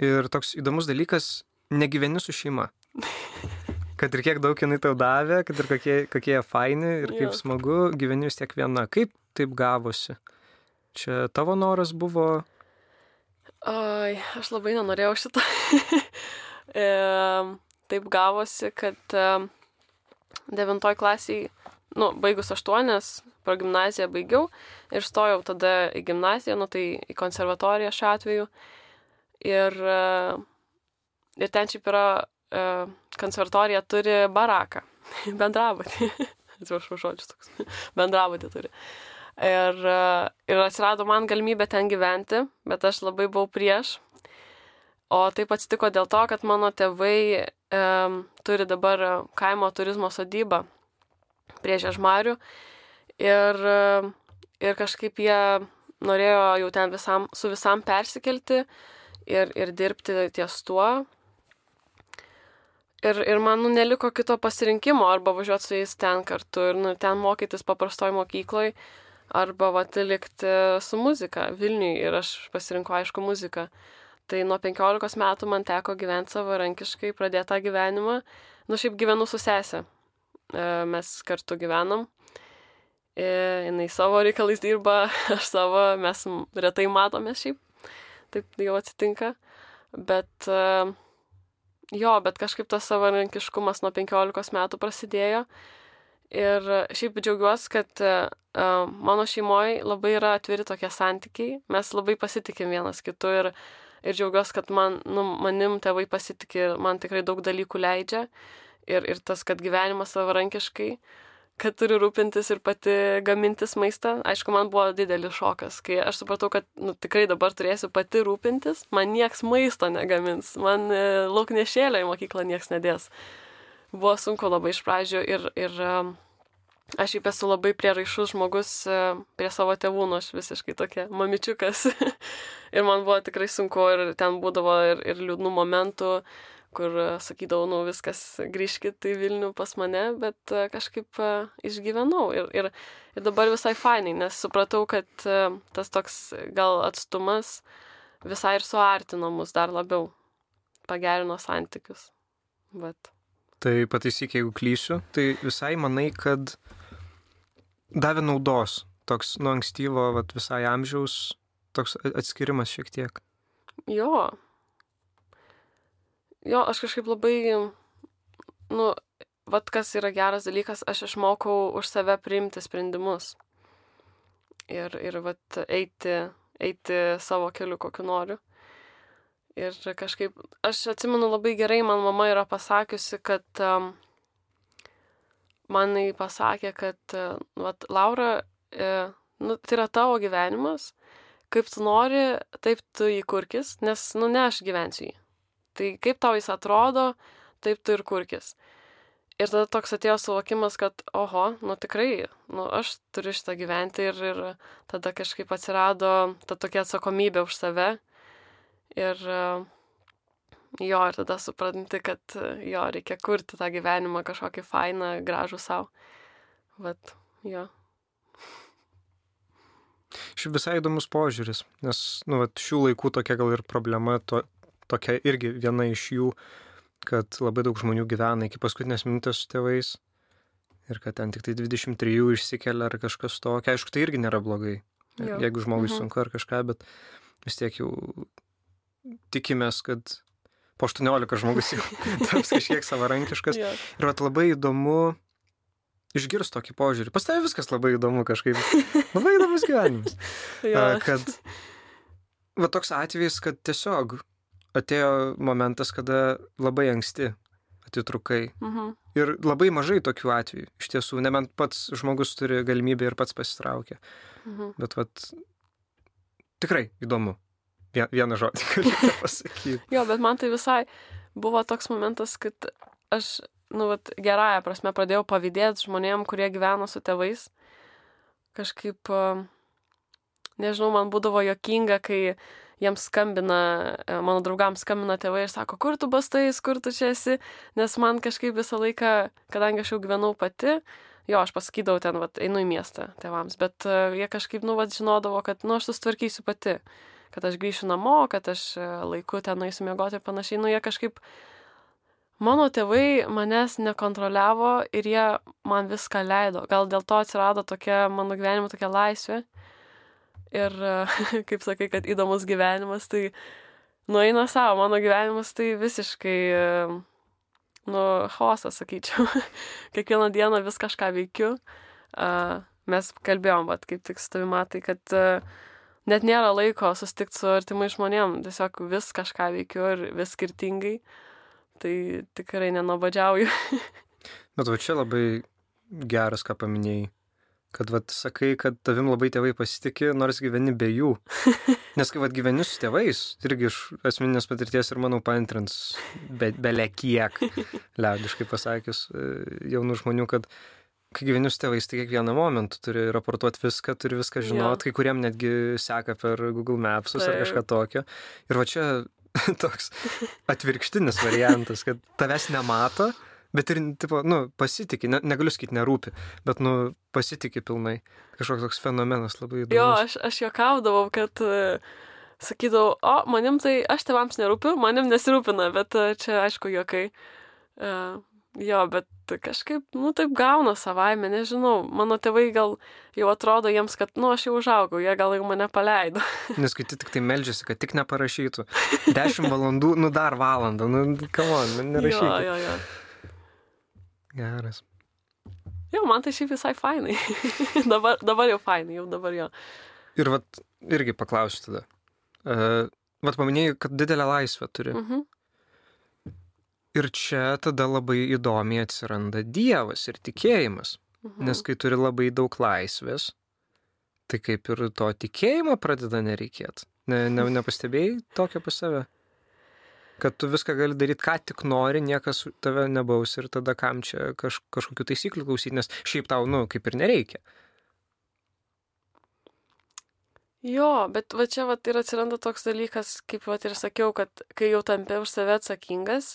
Ir toks įdomus dalykas, negyveni su šeima. Kad ir kiek daug jinai tau davė, kad ir kokie, kokie jie faini ir kaip jo. smagu, gyveni vis tiek viena. Kaip taip gavosi? Čia tavo noras buvo? Oi, aš labai nenorėjau šitą. e, taip gavosi, kad e, devintoj klasiai nu, baigus aštuonias, pro gimnaziją baigiau ir stojau tada į gimnaziją, nu tai į konservatoriją šiuo atveju. Ir, e, ir ten šiaip yra, e, konservatorija turi baraką, bendrabutį. Atsiprašau, žodžius toks. bendrabutį turi. E, ir atsirado man galimybė ten gyventi, bet aš labai buvau prieš. O taip atsitiko dėl to, kad mano tėvai e, turi dabar kaimo turizmo sodybą prie Žežmarių. Ir, ir kažkaip jie norėjo jau ten visam, su visam persikelti ir, ir dirbti ties tuo. Ir, ir man nu, neliko kito pasirinkimo, arba važiuoti su jais ten kartu ir nu, ten mokytis paprastoj mokykloj, arba vat likti su muzika Vilniui ir aš pasirinkau aišku muziką. Tai nuo 15 metų man teko gyventi savarankiškai, pradėti tą gyvenimą. Nu, šiaip gyvenu su sesė. E, mes kartu gyvenam. Ir e, jinai savo reikalais dirba, aš savo, mes retai matome šiaip. Taip jau atsitinka. Bet e, jo, bet kažkaip tas savarankiškumas nuo 15 metų prasidėjo. Ir šiaip džiaugiuosi, kad uh, mano šeimoje labai yra atviri tokie santykiai, mes labai pasitikim vienas kitu ir, ir džiaugiuosi, kad man, nu, manim tėvai pasitikė, man tikrai daug dalykų leidžia. Ir, ir tas, kad gyvenimas savarankiškai, kad turi rūpintis ir pati gamintis maistą, aišku, man buvo didelis šokas, kai aš supratau, kad nu, tikrai dabar turėsiu pati rūpintis, man nieks maisto negamins, man e, lauknešėlio į mokyklą nieks nedės. Buvo sunku labai iš pradžių ir, ir e, aš šiaip esu labai prieraišus žmogus e, prie savo tėvų, nu aš visiškai tokia mamičiukas. ir man buvo tikrai sunku ir ten būdavo ir, ir liūdnų momentų kur e, sakydavau, nu viskas, grįžkit į Vilnių pas mane, bet kažkaip išgyvenau ir, ir, ir dabar visai fainai, nes supratau, kad tas toks gal atstumas visai ir suartino mus dar labiau, pagerino santykius. Bet. Tai pataisyk, jeigu klysiu, tai visai manai, kad davė naudos toks nuo ankstyvo, vat, visai amžiaus, toks atskirimas šiek tiek. Jo, jo, aš kažkaip labai, nu, vad kas yra geras dalykas, aš išmokau už save priimti sprendimus. Ir, ir vad eiti, eiti savo keliu, kokiu noriu. Ir kažkaip, aš atsimenu labai gerai, man mama yra pasakiusi, kad um, manai pasakė, kad, uh, vat, Laura, uh, nu, tai yra tavo gyvenimas, kaip tu nori, taip tu jį kurkis, nes, nu, ne aš gyvensiu jį. Tai kaip tau jis atrodo, taip tu ir kurkis. Ir tada toks atėjo suvokimas, kad, oho, nu tikrai, nu aš turiu šitą gyventi ir, ir tada kažkaip atsirado ta tokia atsakomybė už save. Ir Jo, ir tada supranti, kad jo, reikia kurti tą gyvenimą kažkokį fainą, gražų savo. Vat, jo. Šiaip visai įdomus požiūris, nes, nu, vat, šių laikų tokia gal ir problema, to, tokia irgi viena iš jų, kad labai daug žmonių gyvena iki paskutinės minutės su tėvais ir kad ten tik tai 23 išsikelia ar kažkas tokio. Aišku, tai irgi nėra blogai, Jo. jeigu žmogui Mhm. sunku ar kažką, bet vis tiek jau tikimės, kad po 18 žmogus jau taps kažkiek savarankiškas. Jo. Ir vat labai įdomu išgirsti tokį požiūrį. Pas tave viskas labai įdomu kažkaip. Labai įdomus gyvenimas. Jo. A, kad va toks atvejis, kad tiesiog atėjo momentas, kada labai anksti atitrukai. Mhm. Ir labai mažai tokių atvejų. Iš tiesų, nebent pats žmogus turi galimybę ir pats pasitraukia. Mhm. Bet vat tikrai įdomu. Vie- Vieną žodį galiu pasakyti. Jo, bet man tai visai buvo toks momentas, kad aš, nu, vat, gerąją prasme pradėjau pavydėti žmonėm, kurie gyvena su tėvais. Kažkaip, a, nežinau, man būdavo jokinga, kai jiems skambina, e, mano draugams skambina tėvai ir sako, kur tu bastais, kur tu čia esi, nes man kažkaip visą laiką, kadangi aš jau gyvenau pati, jo, aš pasakydavau ten, vat, einu į miestą tėvams, bet uh, jie kažkaip, nu, vat, žinodavo, kad, nu, aš susitvarkysiu pati kad aš grįšiu namo, kad aš e, laiku ten eisiu miegoti ir panašiai. Nu, jie kažkaip, mano tėvai manęs nekontroliavo ir jie man viską leido. Gal dėl to atsirado tokia mano gyvenimo tokia laisvė. Ir, e, kaip sakai, kad įdomus gyvenimas, tai nueina savo, mano gyvenimas tai visiškai, e, nu, chaosas, sakyčiau. Kiekvieną dieną vis kažką veikiu. Mes kalbėjom, bet kaip tik su tavimi matai, kad uh, net nėra laiko susitikti su artimai žmonėm, tiesiog vis kažką veikiu ir vis skirtingai. Tai tikrai nenobadžiauju. Bet va čia labai geras, ką paminėjai. Kad vat sakai, kad tavim labai tėvai pasitikė, nors gyveni be jų. Nes kai vat gyveni su tėvais, irgi iš asmeninės patirties ir manau paantrins be, bele kiek, liaudiškai pasakius, e, jaunų žmonių, kad kai gyveni su tėvais, tai kiekvieną momentą turi raportuoti viską, turi viską žinot, Jo. kai kuriem netgi seka per Google Mapsus ar Taip. kažką tokio. Ir va čia toks atvirkštinis variantas, kad tavęs nemato, bet ir, tipo, nu, pasitikė, ne, negaliu sakyti, nerūpi, bet, nu, pasitikė pilnai. Kažkoks toks fenomenas labai įdomus. Jo, aš, aš juokaudavau, kad e, sakydavau, o manim tai aš tėvams nerūpiu, manim nesirūpina, bet e, čia aišku juokai. Uh, jo, bet kažkaip, nu taip gauna savaime, nežinau. Mano tėvai gal jau atrodo jiems, kad, nu aš jau užaugau, jie gal jau mane paleido. Nes kiti tik tai meldžiasi, kad tik neparašytų. Dešimt valandų, nu dar valandą, nu, kamon, jo, nerašyk. jo, jo. Geras. Jo, man tai šiaip visai fainai. dabar, dabar jau fainai, jau dabar jo. Ir vat, irgi paklausiu tada. Uh, vat paminėjai, kad didelę laisvę turi. Mhm. Ir čia tada labai įdomiai atsiranda Dievas ir tikėjimas. Mhm. Nes kai turi labai daug laisvės, tai kaip ir to tikėjimo pradeda nereikėti. Ne, ne, nepastebėjai tokio pas save? Kad tu viską gali daryti, ką tik nori, niekas tave nebaus ir tada kam čia kaž, kažkokių taisyklių klausyti, nes šiaip tau, nu, kaip ir nereikia. Jo, bet va čia va ir atsiranda toks dalykas, kaip va ir sakiau, kad kai jau tampi už save atsakingas,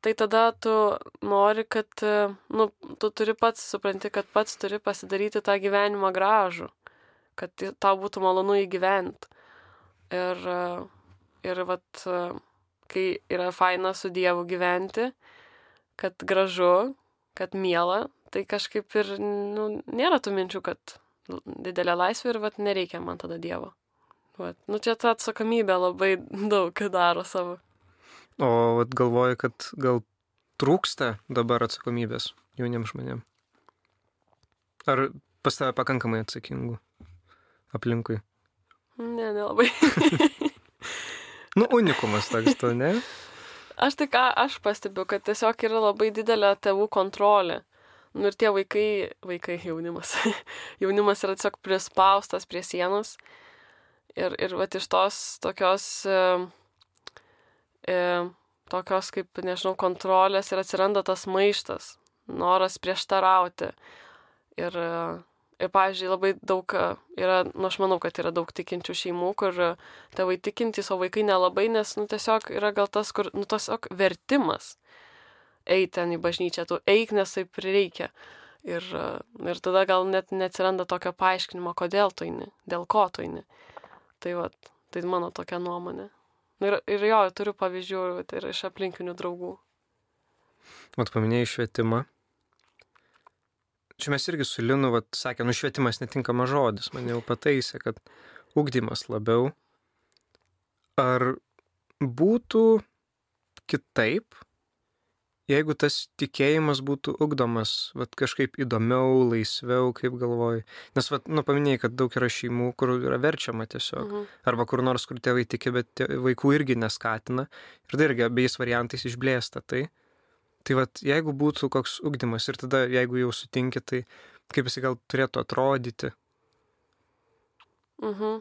tai tada tu nori, kad, nu, tu turi pats, supranti, kad pats turi pasidaryti tą gyvenimą gražų, kad tau būtų malonu įgyventi. Ir, ir vat, kai yra faina su Dievu gyventi, kad gražu, kad miela, tai kažkaip ir, nu, nėra tų minčių, kad didelė laisvė ir vat nereikia man tada Dievo. Vat. Nu čia ta atsakomybė labai daug daro savo. O galvoju, kad gal trūksta dabar atsakomybės jauniems žmonėms. Ar pas tave pakankamai atsakingų aplinkui? Ne, nelabai. Nu, unikumas toks, tu, ne? Aš tai ką aš pastebiu, kad tiesiog yra labai didelė tėvų kontrolė. Nu ir tie vaikai, vaikai jaunimas. jaunimas yra tiesiog prispaustas prie sienos. Ir, ir vat iš tos tokios, e, e, tokios kaip, nežinau, kontrolės ir atsiranda tas maištas, noras prieštarauti. Ir, e, ir, pavyzdžiui, labai daug e, yra, nu, aš manau, kad yra daug tikinčių šeimų, kur e, tėvai tikintys, o vaikai nelabai, nes, nu, tiesiog yra gal tas, kur, nu, tiesiog vertimas eiti ten į bažnyčią, tu eik, nes taip reikia. Ir, ir tada gal net neatsiranda tokio paaiškinimo, kodėl tu eini, dėl ko tu eini. Tai va, tai mano tokia nuomonė. Ir, ir jo, turiu pavyzdžių ir iš aplinkinių draugų. Mat paminėjai švietimą čia mes irgi su Linu, vat, sakė, nu švietimas netinkamas žodis, man jau pataisė, kad ugdymas labiau. Ar būtų kitaip, jeigu tas tikėjimas būtų ugdomas, vat, kažkaip įdomiau, laisviau, kaip galvoju. Nes, vat, nu, paminėjai, kad daug yra šeimų, kur yra verčiama tiesiog. Mhm. Arba kur nors, kur tėvai tiki, bet vaikų irgi neskatina. Ir tai irgi abiejais variantais išblėsta tai. Tai vad, jeigu būtų koks ugdymas ir tada, jeigu jau sutinki, tai kaip jisai gal turėtų atrodyti? Mhm.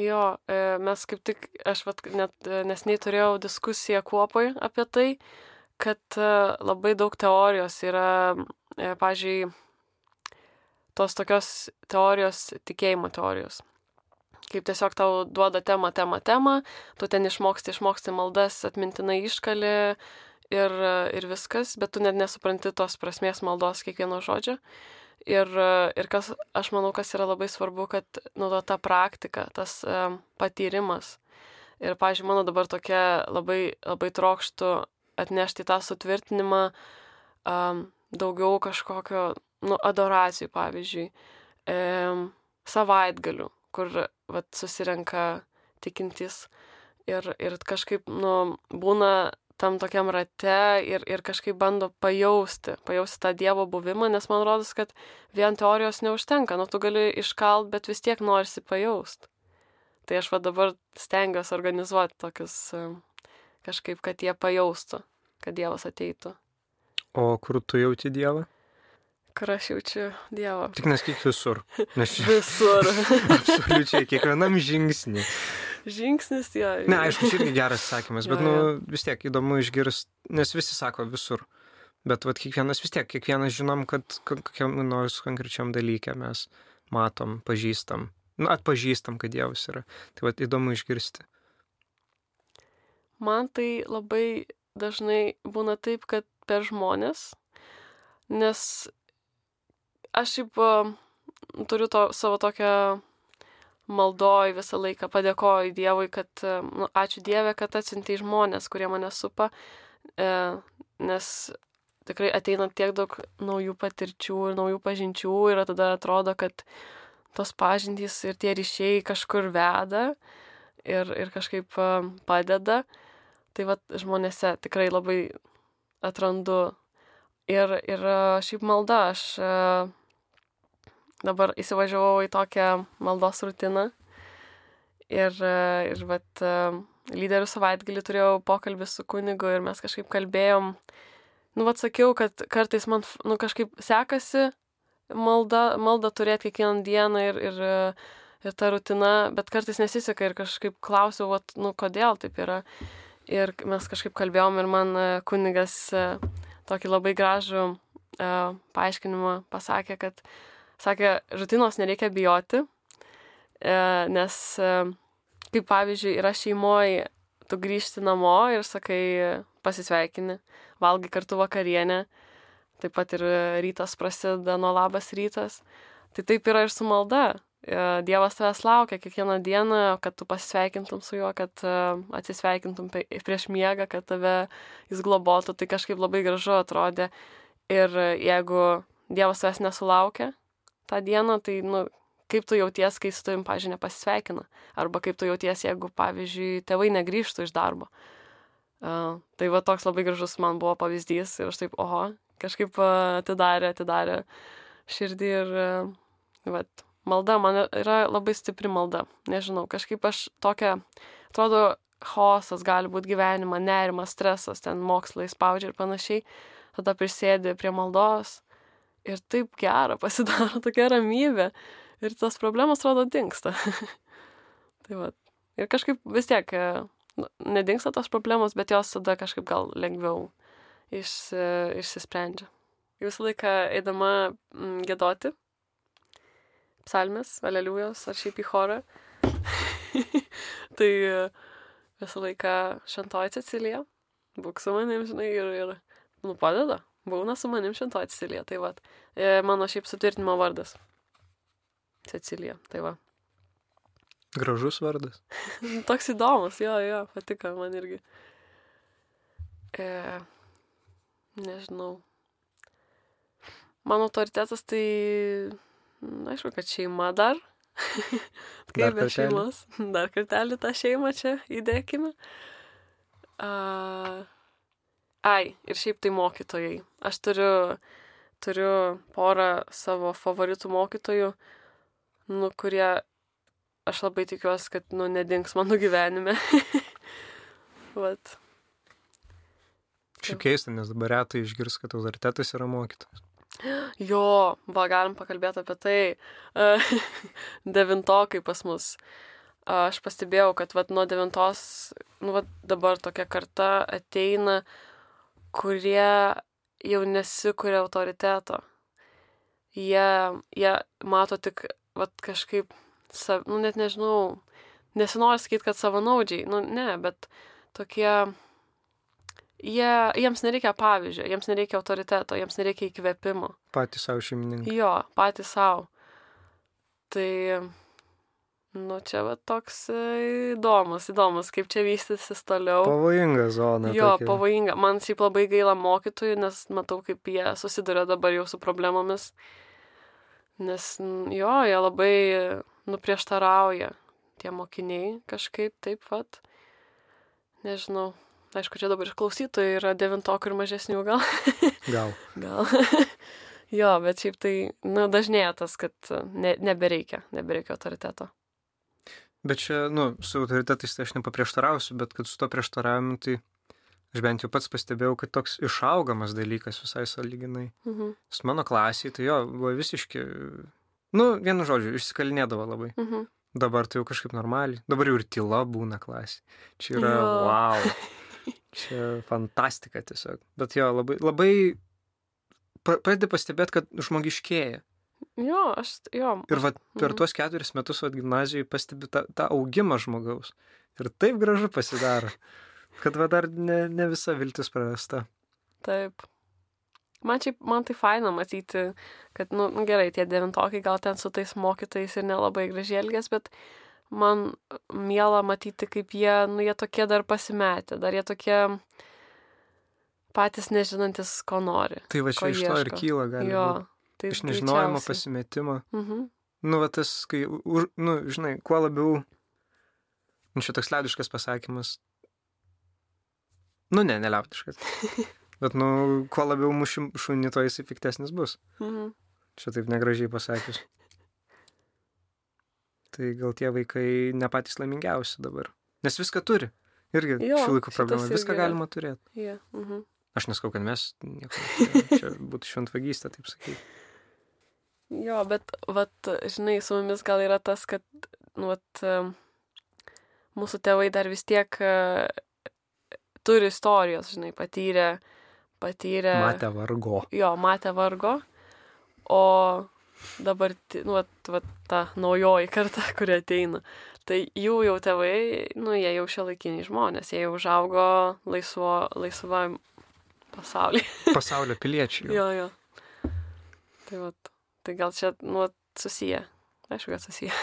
Jo, e, mes kaip tik, aš vat, net e, nesnei turėjau diskusiją kuopai apie tai, kad e, labai daug teorijos yra, pažiūrėjau, tos tokios teorijos, tikėjimo teorijos. Kaip tiesiog tau duoda temą, temą, temą, tu ten išmoksti, išmoksti maldas, atmintinai iškali, ir, ir viskas, bet tu net nesupranti tos prasmės maldos kiekvieno žodžio. Ir, ir kas, aš manau, kas yra labai svarbu, kad nu, ta praktika, tas um, patyrimas. Ir, pažiūrėjau, mano dabar tokia labai, labai trokštų atnešti tą sutvirtinimą um, daugiau kažkokio, nu, adoracijų, pavyzdžiui, um, savaitgalių, kur, vat, susirenka tikintys ir, ir kažkaip, nu, būna tam tokiam rate ir, ir kažkaip bando pajausti, pajausti tą Dievo buvimą, nes man rodos, kad vien teorijos neužtenka, nu tu gali iškalt, bet vis tiek norisi pajausti. Tai aš va dabar stengiuosi organizuoti tokius kažkaip, kad jie pajaustų, kad Dievas ateitų. O kur tu jauti Dievą? Kur aš jaučiu Dievą. Tik nesakyk visur. Nes... visur. Absoliučiai, kiekvienam žingsnį žingsnis, jo. Ne, aišku, čia irgi geras sakymas, bet, jo, nu, jo. vis tiek įdomu išgirsti, nes visi sako visur. Bet, vat, kiekvienas vis tiek, kiekvienas žinom, kad kokiam nors konkrečiam dalykė mes matom, pažįstam, nu, atpažįstam, kad Dievas yra. Tai, vat, įdomu išgirsti. Man tai labai dažnai būna taip, kad per žmonės, nes aš šiaip turiu to, savo tokią maldoj visą laiką padėkoju Dievui, kad, e, nu, ačiū Dieve, kad atsiuntė žmonės, kurie mane supa, e, nes tikrai ateina tiek daug naujų patirčių ir naujų pažinčių ir tada atrodo, kad tos pažintys ir tie ryšiai kažkur veda ir, ir kažkaip e, padeda. Tai vad žmonėse tikrai labai atrandu. Ir, ir e, šiaip malda, aš dabar įsivažiavau į tokią maldos rutiną. Ir, ir vat, lyderių savaitgalį turėjau pokalbį su kunigu ir mes kažkaip kalbėjom. Nu, vat sakiau, kad kartais man, nu, kažkaip sekasi malda, malda turėti kiekvieną dieną ir, ir, ir ta rutina, bet kartais nesiseka ir kažkaip klausiau, vat, nu, kodėl taip yra. Ir mes kažkaip kalbėjom ir man kunigas tokį labai gražų uh, paaiškinimą pasakė, kad sakė, rutinos nereikia bijoti, e, nes e, kaip pavyzdžiui yra šeimoje, tu grįžti namo ir sakai pasisveikini, valgai kartu vakarienę, taip pat ir rytas prasideda nuo labas rytas. Tai taip yra ir su malda. E, Dievas tavęs laukia kiekvieną dieną, kad tu pasisveikintum su juo, kad atsisveikintum prieš miegą, kad tave jis globotų. Tai kažkaip labai gražu atrodė. Ir jeigu Dievas tavęs nesulaukia, tą dieną, tai, nu, kaip tu jauties, kai su tavim, pažiūrėjau, nepasisveikina. Arba kaip tu jauties, jeigu, pavyzdžiui, tėvai negrįžtų iš darbo. Uh, tai va toks labai gražus man buvo pavyzdys ir aš taip, oho, kažkaip atidarė, atidarė širdį ir, uh, va, malda man yra labai stipri malda. Nežinau, kažkaip aš tokia, atrodo, chaosas gali būti gyvenime, nerimas, stresas, ten mokslai spaudžia ir panašiai. Tada prisėdi prie maldos ir taip gera pasidaro, tokia ramybė. Ir tos problemos, atrodo, dinksta. tai va. Ir kažkaip vis tiek e, nu, nedingsta tos problemos, bet jos tada kažkaip gal lengviau išsi, išsisprendžia. Visą laiką eidama gėdoti, psalmės, aleliujos ar šiaip į chorą. tai e, visą laiką šentoji Cecilija, būk su manim, žinai, ir, ir nu, padeda. Būna su manim šentoji Cecilija, tai va. E, mano šiaip sutvirtinimo vardas. Cecilija, tai va. Gražus vardas. Toks įdomus, jo, jo, patiko man irgi. E, nežinau. Mano autoritetas tai, na, aišku, kad šeima dar. Kaip be šeimos. Dar kartelį tą šeimą čia įdėkime. Uh, ai, ir šiaip tai mokytojai. Aš turiu, turiu porą savo favoritų mokytojų, nu, kurie aš labai tikiuosi, kad, nu, nedings mano gyvenime. Vat. Šiaip keista, nes dabar retai išgirs, kad autoritetas yra mokytojas. Jo, va, galim pakalbėti apie tai. Devintokai pas mus. Aš pastebėjau, kad vat, nuo devintos, nu, vat, dabar tokia karta ateina, kurie jau nesikuria autoriteto. Jie, jie mato tik, vat, kažkaip sav, nu net nežinau, nesinori sakyti, kad savanaudžiai, nu ne, bet tokie, jie, jiems nereikia pavyzdžio, jiems nereikia autoriteto, jiems nereikia įkvėpimo. Patys savo šeimininkai. Jo, patys savo. Tai, nu čia va toks e, įdomus, įdomus, kaip čia vystysis toliau. Pavojinga zona. Jo, tokia. pavojinga. Man šiaip labai gaila mokytojų, nes matau, kaip jie susiduria dabar jau su problemomis. Nes, jo, jie labai nuprieštarauja tie mokiniai kažkaip taip pat. Nežinau. Aišku, čia dabar ir klausytojai yra devintokų ir mažesnių gal. Gal. gal. jo, bet šiaip tai, nu, dažnėja tas, kad ne, nebereikia, nebereikia autoriteto. Bet čia, nu, su autoritetais tai aš nepaprieštarausiu, bet kad su to prieštaravimu, tai aš bent jau pats pastebėjau, kad toks išaugamas dalykas visai saliginai. Mhm. Su mano klasiai, tai jo, buvo visiški Nu, vienu žodžiu, išsikalinėdavo labai. Mhm. Dabar tai jau kažkaip normaliai. Dabar jau ir tyla būna klasė. Čia yra Jo. wow. Čia fantastika tiesiog. Bet jo, labai, labai pra- pradedi pastebėti, kad žmogiškėja. Jo, aš, jo. Ir vat, per Mhm. tuos keturis metus vat, gimnazijoje pastebi tą, tą augimą žmogaus. Ir taip gražu pasidaro, kad va dar ne, ne visa viltis prarasta. Taip. Man šiaip, man tai faina matyti, kad, nu, nu, gerai, tie devintokai gal ten su tais mokytais ir nelabai gražiai elgės, bet man miela matyti, kaip jie, nu, jie tokie dar pasimetę, dar jie tokie patys nežinantis, ko nori. Tai va čia iš to ir kyla, gali jo, tai Iš nežinojimo greičiausiai. pasimetimo. Mhm. Nu, va tas, kai, už, nu, žinai, kuo labiau, nu, čia toks liaudiškas pasakymas. Nu, ne, neliaudiškas. Bet, nu, kuo labiau mušim šunį, to jis piktesnis bus. Mhm. Čia taip negražiai pasakius. Tai gal tie vaikai ne patys laimingiausi dabar. Nes viską turi. Irgi Jo, šių laikų šitas problema. Viską yra. galima turėti. Yeah. Mhm. Aš neskau, kad mes nieko. Čia būtų šventvagystė, taip sakyti. Jo, bet, vat, žinai, su mumis gal yra tas, kad, nu, vat, mūsų tėvai dar vis tiek e, turi istorijos, žinai, patyrę, patyrę. Matė vargo. Jo, matė vargo, o dabar, nu, vat, vat, ta naujoji karta, kuri ateina, tai jų jau tėvai, nu, jie jau šio laikiniai žmonės, jie jau užaugo laisvo, laisvam pasaulyje. Pasaulio piliečiai. Jo, jo. Tai vat, tai gal čia, nu, vat, susiję. Aišku, kad susiję.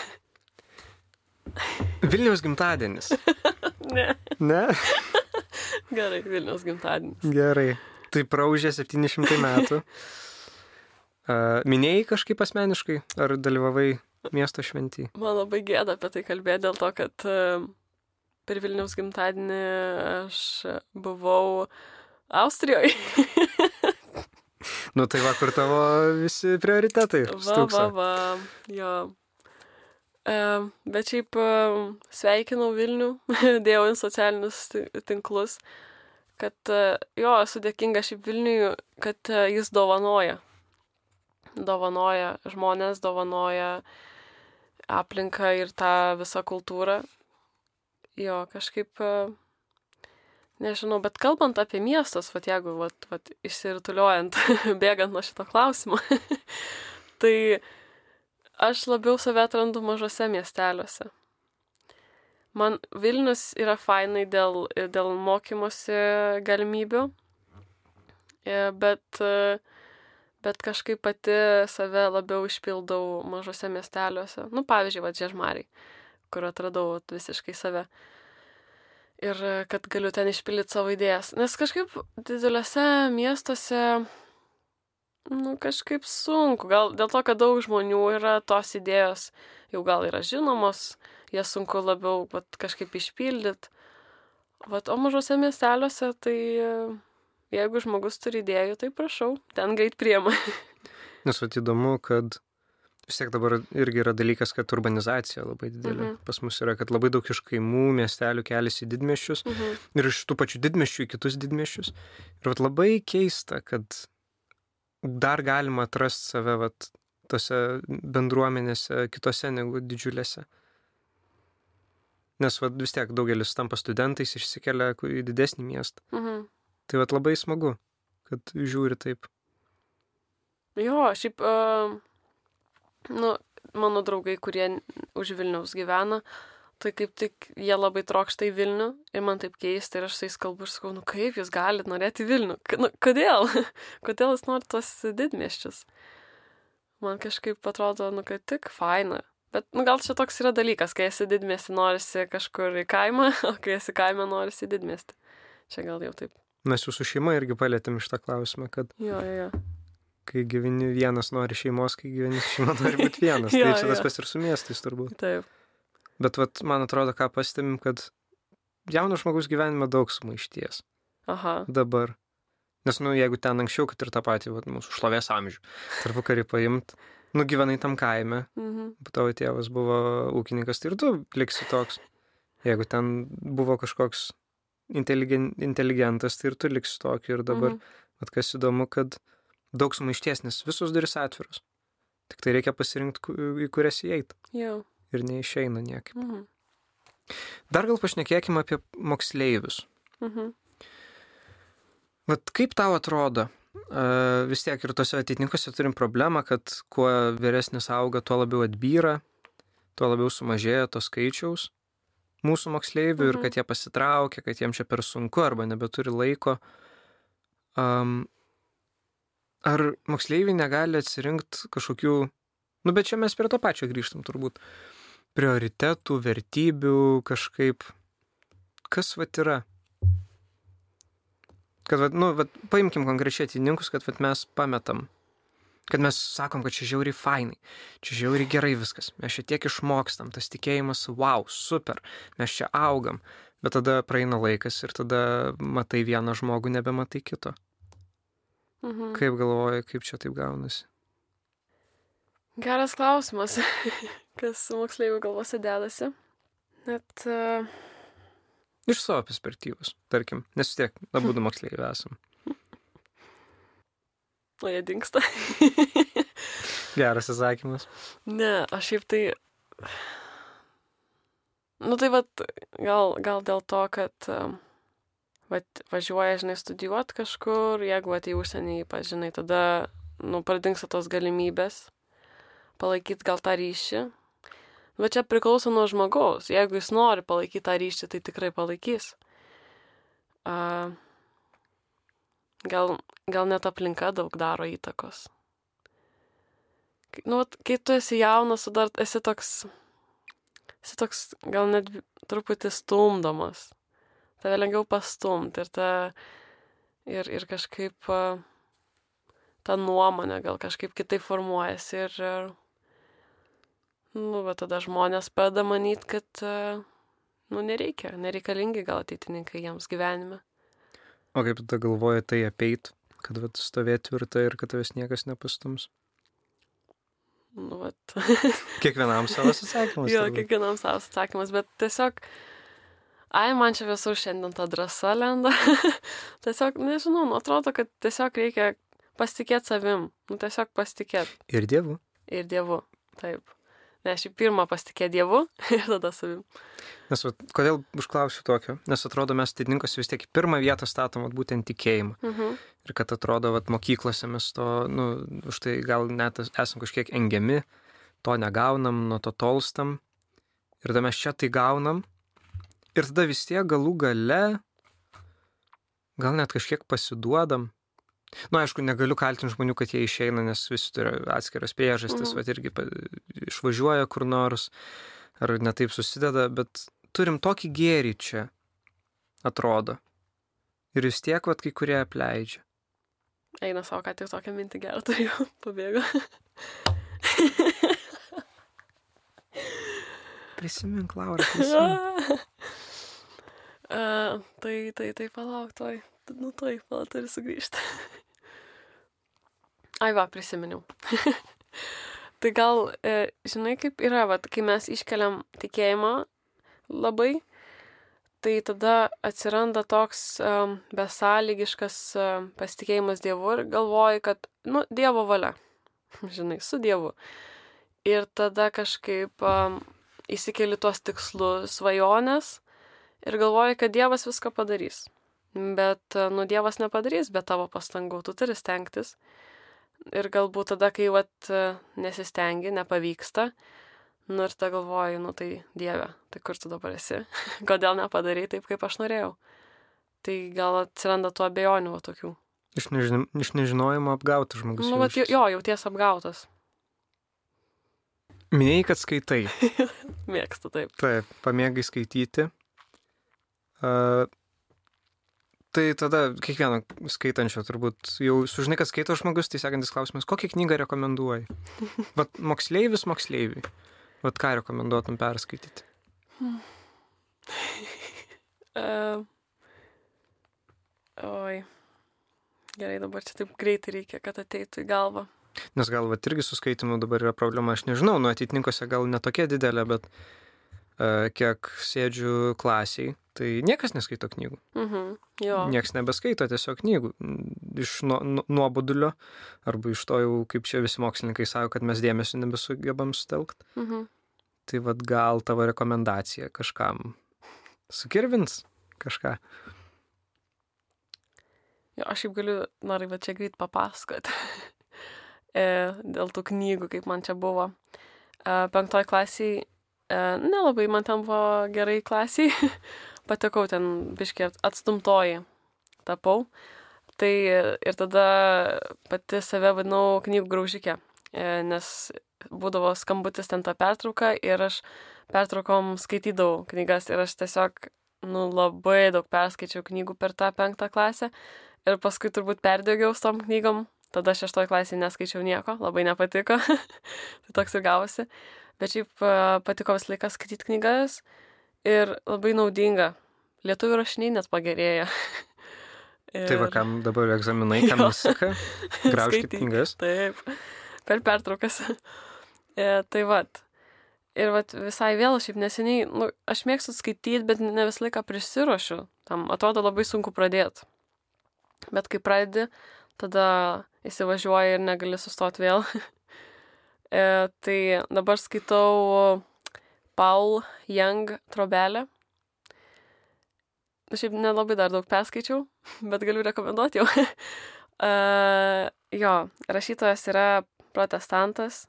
Vilniaus gimtadienis. Ne. Ne? Gerai, Vilniaus gimtadienis. Gerai. Tai praužė 700 metų. Minėjai kažkaip asmeniškai, ar dalyvavai miesto šventį? Man labai gėda apie tai kalbėti dėl to, kad e, per Vilniaus gimtadienį aš buvau Austrijoje. Nu tai va, kur tavo visi prioritetai. Va, va, va, jo. E, bet šiaip e, sveikinau Vilnių, dėjau į socialinius ti- tinklus, kad jo, esu dėkinga šiaip Vilniui, kad jis dovanoja. Dovanoja žmonės, dovanoja aplinką ir tą visą kultūrą. Jo, kažkaip, e, nežinau, bet kalbant apie miestus, vat jeigu, vat, vat išsirituliuojant, bėgant nuo šito klausimo, tai aš labiau save atrandu mažose miesteliuose. Man Vilnius yra fainai dėl, dėl mokymosi galimybių, e, bet, e, bet kažkaip pati save labiau išpildau mažose miesteliuose. Nu, pavyzdžiui, va, Žiežmariai, kur atradau visiškai save. Ir kad galiu ten išpildyti savo idėjas. Nes kažkaip dideliuose miestuose Nu, kažkaip sunku. Gal dėl to, kad daug žmonių yra tos idėjos, jau gal yra žinomos, jas sunku labiau vat, kažkaip išpildyti. Vat, o mažose miesteliuose, tai jeigu žmogus turi idėjų, tai prašau, ten greit priema. Nes įdomu, kad vis tiek dabar irgi yra dalykas, kad urbanizacija labai didelė. Mhm. Pas mus yra, kad labai daug iš kaimų, miestelių keliasi į didmešius mhm. ir iš tų pačių didmešių į kitus didmešius. Ir vat labai keista, kad dar galima atrasti save vat, tose bendruomenėse, kitose negu didžiulėse. Nes vat, vis tiek daugelis tampa studentais, išsikelia į didesnį miestą. Mhm. Tai vat labai smagu, kad žiūri taip. Jo, šiaip, uh, nu, mano draugai, kurie už Vilniaus gyvena, tai kaip tik jie labai trokšta į Vilnių ir man taip keista ir aš su jais kalbu ir sakau, nu kaip jūs galite norėti Vilnių? Nu, kodėl? kodėl jūs norite tos didmieščius? Man kažkaip atrodo, nu kad tik faina. Bet, nu gal čia toks yra dalykas, kai esi didmiesti, norisi kažkur į kaimą, o kai esi kaime, norisi į didmiesti. Čia gal jau taip. Mes jūsų šeima irgi palėtėm šitą klausimą, kad... Jo, jo, jo. Kai gyveni vienas nori šeimos, kai gyveni šeima nori būti vienas. jo, tai čia tas pas ir su miestais turbūt. Taip. Bet vat, man atrodo, ką pastebim, kad jauno žmogus gyvenime daug sumaišties. Aha. Dabar. Nes, nu, jeigu ten anksčiau, kad ir tą patį, vat, mūsų šlovės amžių, tarpu karį paimt, nu, gyvenai tam kaime, mhm. tavo tėvas buvo ūkininkas, tai ir tu liksi toks. Jeigu ten buvo kažkoks inteligen, inteligentas, tai ir tu liksi tokį. Ir dabar, mhm. vat, kas įdomu, kad daug sumaišties, nes visos duris atviros. Tik tai reikia pasirinkti, į kurias įeiti. Jau ir neišeina niekaip. Mhm. Dar gal pašnekėkime apie moksleivius. Mhm. Vat kaip tau atrodo, vis tiek ir tose ateitininkose turim problemą, kad kuo vyresnis auga, tuo labiau atbyra, tuo labiau sumažėja to skaičiaus mūsų moksleivių mhm. ir kad jie pasitraukia, kad jiems čia per sunku arba nebeturi laiko. Um, ar moksleiviai negali atsirinkti kažkokių, nu bet čia mes prie to pačio grįžtam turbūt, prioritetų, vertybių kažkaip. Kas vat yra? Kad, vat, nu, vat, paimkim konkrečiai atininkus, kad vat, mes pametam. Kad mes sakom, kad čia žiauriai fainai, čia žiauriai gerai viskas, mes čia tiek išmokstam, tas tikėjimas, wow, super, mes čia augam, bet tada praeina laikas ir tada matai vieną žmogų, nebematai kito. Mhm. Kaip galvoji, kaip čia taip gaunasi? Geras klausimas. kas moksleivių galvose dedasi. Net. Uh... Iš savo perspektyvos, tarkim, nes tiek, abu du moksleiviai esam. O jie dinksta. Geras atsakymas. Ne, aš šiaip tai. Nu tai vad, gal, gal dėl to, kad uh, vat, važiuoja, žinai, studijuoti kažkur, jeigu atei užsienį, pažinai, tada, nu, pradingsta tos galimybės palaikyti gal tą ryšį, Bet čia priklauso nuo žmogaus. Jeigu jis nori palaikyti tą ryšį, tai tikrai palaikys. A, gal, gal net aplinka daug daro įtakos. Nu, kai tu esi jaunas, tu dar esi toks, esi toks gal net truputį stumdomas. Tave lengviau pastumti ir, ta, ir, ir kažkaip ta nuomonė gal kažkaip kitaip formuojasi ir, ir Nu, va tada žmonės pradeda manyti, kad, nu, nereikia, nereikalingi gal ateitininkai jiems gyvenime. O kaip tada galvoji tai apeit, kad va stovėti tvirtai ir kad tavęs niekas nepastums? Nu, vat. kiekvienam savas atsakymas. jo, kiekvienam savas atsakymas, bet tiesiog, ai, man čia visur šiandien ta drąsa lenda. tiesiog, nežinau, nu, atrodo, kad tiesiog reikia pasitikėti savim. Nu, tiesiog pasitikėti. Ir Dievu. Ir Dievu, taip. Ne, aš pirmą pasitikė Dievu ir tada savim. Nes va, kodėl užklausiu tokio? Nes atrodo, mes teidininkas vis tiek pirmą vietą statom vat, būtent tikėjimą. Uh mhm. -huh. Ir kad atrodo, vat, mokyklose mes to, nu, už tai gal net esam kažkiek engiami, to negaunam, nuo to tolstam. Ir tada mes čia tai gaunam. Ir tada vis tiek galų gale, gal net kažkiek pasiduodam. Na, nu, aišku, negaliu kaltinti žmonių, kad jie išeina, nes visi turi atskiras priežastis, mhm. va irgi išvažiuoja kur nors, ar netaip susideda, bet turim tokį gėrį čia, atrodo. Ir vis tiek, vad, kai kurie apleidžia. Eina savo, ką tik tokią mintį gerą turėjau, pabėgo. Prisimink, Laura. Prisimink. uh, tai, tai, tai palauk, toj. Nu, toj, man turi sugrįžti. Ai, va, prisiminiau. tai gal, e, žinai, kaip yra, va, kai mes iškeliam tikėjimą labai, tai tada atsiranda toks um, besąlygiškas um, pasitikėjimas Dievu ir galvoji, kad, nu, Dievo valia. žinai, su Dievu. Ir tada kažkaip um, įsikeli tuos tikslus, svajonės ir galvoji, kad Dievas viską padarys. Bet, uh, nu, Dievas nepadarys be tavo pastangų, tu turi stengtis. Ir galbūt tada, kai vat uh, nesistengi, nepavyksta, nu ir tada galvoji, nu tai Dieve, tai kur tu dabar esi? Kodėl nepadarai taip, kaip aš norėjau? Tai gal atsiranda tų abejonių va, tokių. Iš, nežin, iš nežinojimo apgautas žmogus. Nu, vat, jo, jauties apgautas. Minėjai, kad skaitai. Mėgstu taip. Taip, pamėgai skaityti. Uh, tai tada kiekvieno skaitančio turbūt jau sužinai, kad skaito žmogus, tai sekantis klausimas, kokią knygą rekomenduoji? Vat moksleivis, moksleiviai. Vat ką rekomenduotum perskaityti? uh, oi. Gerai, dabar čia taip greitai reikia, kad ateitų į galvą. Nes gal va irgi su skaitimu dabar yra problema, aš nežinau, nu atitininkose gal netokia didelė, bet uh, kiek sėdžiu klasiai, tai niekas neskaito knygų. Mhm, jo. Niekas nebeskaito tiesiog knygų. Iš nuobodulio, arba iš to jau, kaip čia visi mokslininkai sako, kad mes dėmesio nebesugebam sutelkti. Mhm. Tai vad gal tavo rekomendacija kažkam sukirvins kažką. Jo, aš jau galiu, noriu va čia greit papasakoti. e, dėl tų knygų, kaip man čia buvo. E, penktoj klasiai, e, nelabai man ten buvo gerai klasiai. Patekau ten biškiai atstumtoji tapau. Tai ir tada pati save vadinau knygų graužikė, e, nes būdavo skambutis ten tą pertrauką ir aš pertraukom skaitydavau knygas ir aš tiesiog, nu, labai daug perskaičiau knygų per tą penktą klasę Ir paskui turbūt perdėgiau su tom knygom. Tada šeštoje klasėje neskaičiau nieko, labai nepatiko. tai toks ir gavosi. Bet šiaip patiko visą laiką skaityti knygas ir labai naudinga. Lietuvių rašiniai net pagerėja. ir... Tai va, kam dabar egzaminai, kam nesaka, graužkite knygas. Taip, per pertraukas. e, tai va. Ir vat, visai vėl šiaip neseniai, nu, aš mėgstu skaityti, bet ne visą laiką prisiruošiu. Tam atrodo labai sunku pradėti. Bet kai pradedi, tada įsivažiuoji ir negali sustoti vėl. e, tai dabar skaitau Paul Young trobelę. Nu, šiaip nelabai dar daug perskaičiau, bet galiu rekomenduoti jau. uh, jo, rašytojas yra protestantas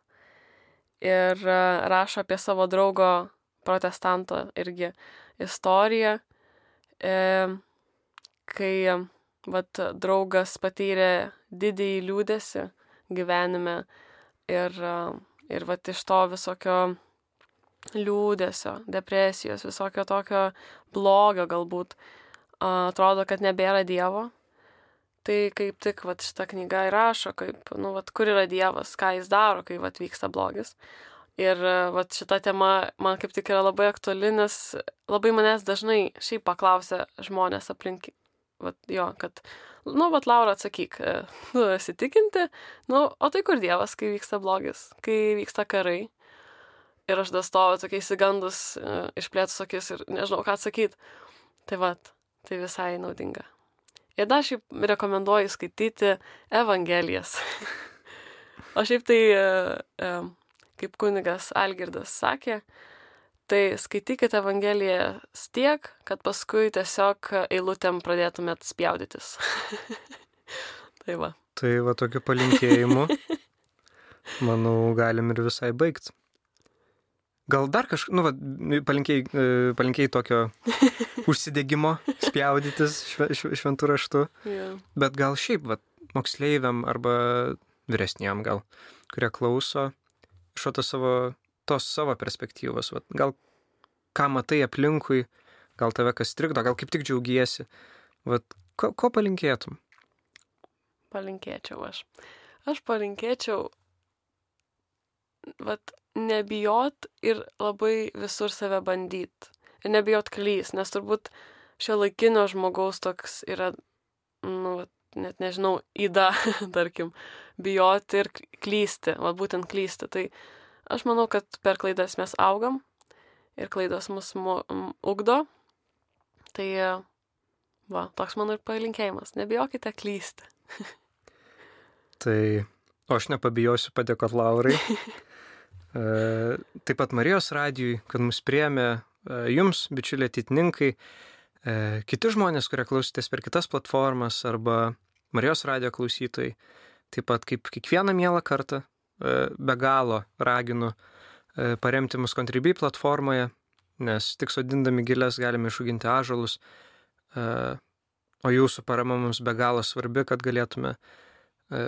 ir uh, rašo apie savo draugo protestanto irgi istoriją, e, kai vat draugas patyrė didįjį liūdėsi gyvenime ir, ir vat iš to visokio liūdėsio, depresijos, visokio tokio blogio galbūt atrodo, kad nebėra Dievo. Tai kaip tik vat, šitą knygą įrašo, kaip, nu, vat, kur yra Dievas, ką jis daro, kai vat, vyksta blogis. Ir vat, šita tema man kaip tik yra labai aktuali, nes labai manęs dažnai šiaip paklausia žmonės aplink, vat, jo, kad, nu, vat, Laura, atsakyk, nu, esi tikinti, nu, o tai kur Dievas, kai vyksta blogis, kai vyksta karai. Ir aš dastovu tokiais įgandus, e, išplėtus akis ir nežinau, ką atsakyti. Tai vat, tai visai naudinga. Ir dar šiaip rekomenduoju skaityti Evangelijas. o šiaip tai, e, kaip kunigas Algirdas sakė, Tai skaitykite Evangeliją tiek, kad paskui tiesiog eilutėm pradėtumėt spjaudytis. tai va. Tai va tokiu palinkėjimu, manau, galim ir visai baigti. Gal dar kažkaip, nu, va, palinkėjai, e, palinkėjai tokio užsidėgymo spjaudytis šve, šve, šventų raštų, Yeah. bet gal šiaip, va, moksleiviam arba vyresniam gal, kurie klauso, iš to savo, tos savo perspektyvos, va, gal ką matai aplinkui, gal tave kas trikdo, gal kaip tik džiaugiesi, va, ko, ko palinkėtum? Palinkėčiau aš. Aš palinkėčiau, vat, nebijot ir labai visur save bandyt. Ir nebijot klys, nes turbūt šio laikinio žmogaus toks yra, nu, net nežinau, įda, tarkim, bijoti ir klysti, va būtent klysti. Tai aš manau, kad per klaidas mes augam ir klaidos mus mo, m, ugdo. Tai, va, toks mano ir palinkėjimas. Nebijokite klysti. Tai, o aš nepabijosiu padėkoti Laurai. E, Taip pat Marijos radijui, kad mus priemė jums, bičiuliai ateitininkai, e, kiti žmonės, kurie klausotės per kitas platformas arba Marijos radijo klausytojai. Taip pat kaip kiekvieną mielą kartą e, be galo raginu e, paremti mus Contribui platformoje, nes tik sodindami gilės galime išauginti ažalus, e, o jūsų parama mums be galo svarbi, kad galėtume e,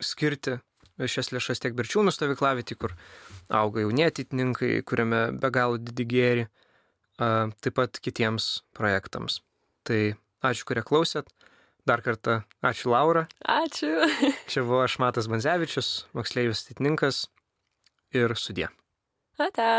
skirti šias lėšas tiek Berčiūnų stovyklavietį, kur auga jaunėtitininkai, kuriame be galo didį gėrį, taip pat kitiems projektams. Tai ačiū, kurie klausėt. Dar kartą ačiū Laura. Ačiū. Čia buvo aš Matas Banzevičius, moksleivis ateitininkas ir sudė. Ate.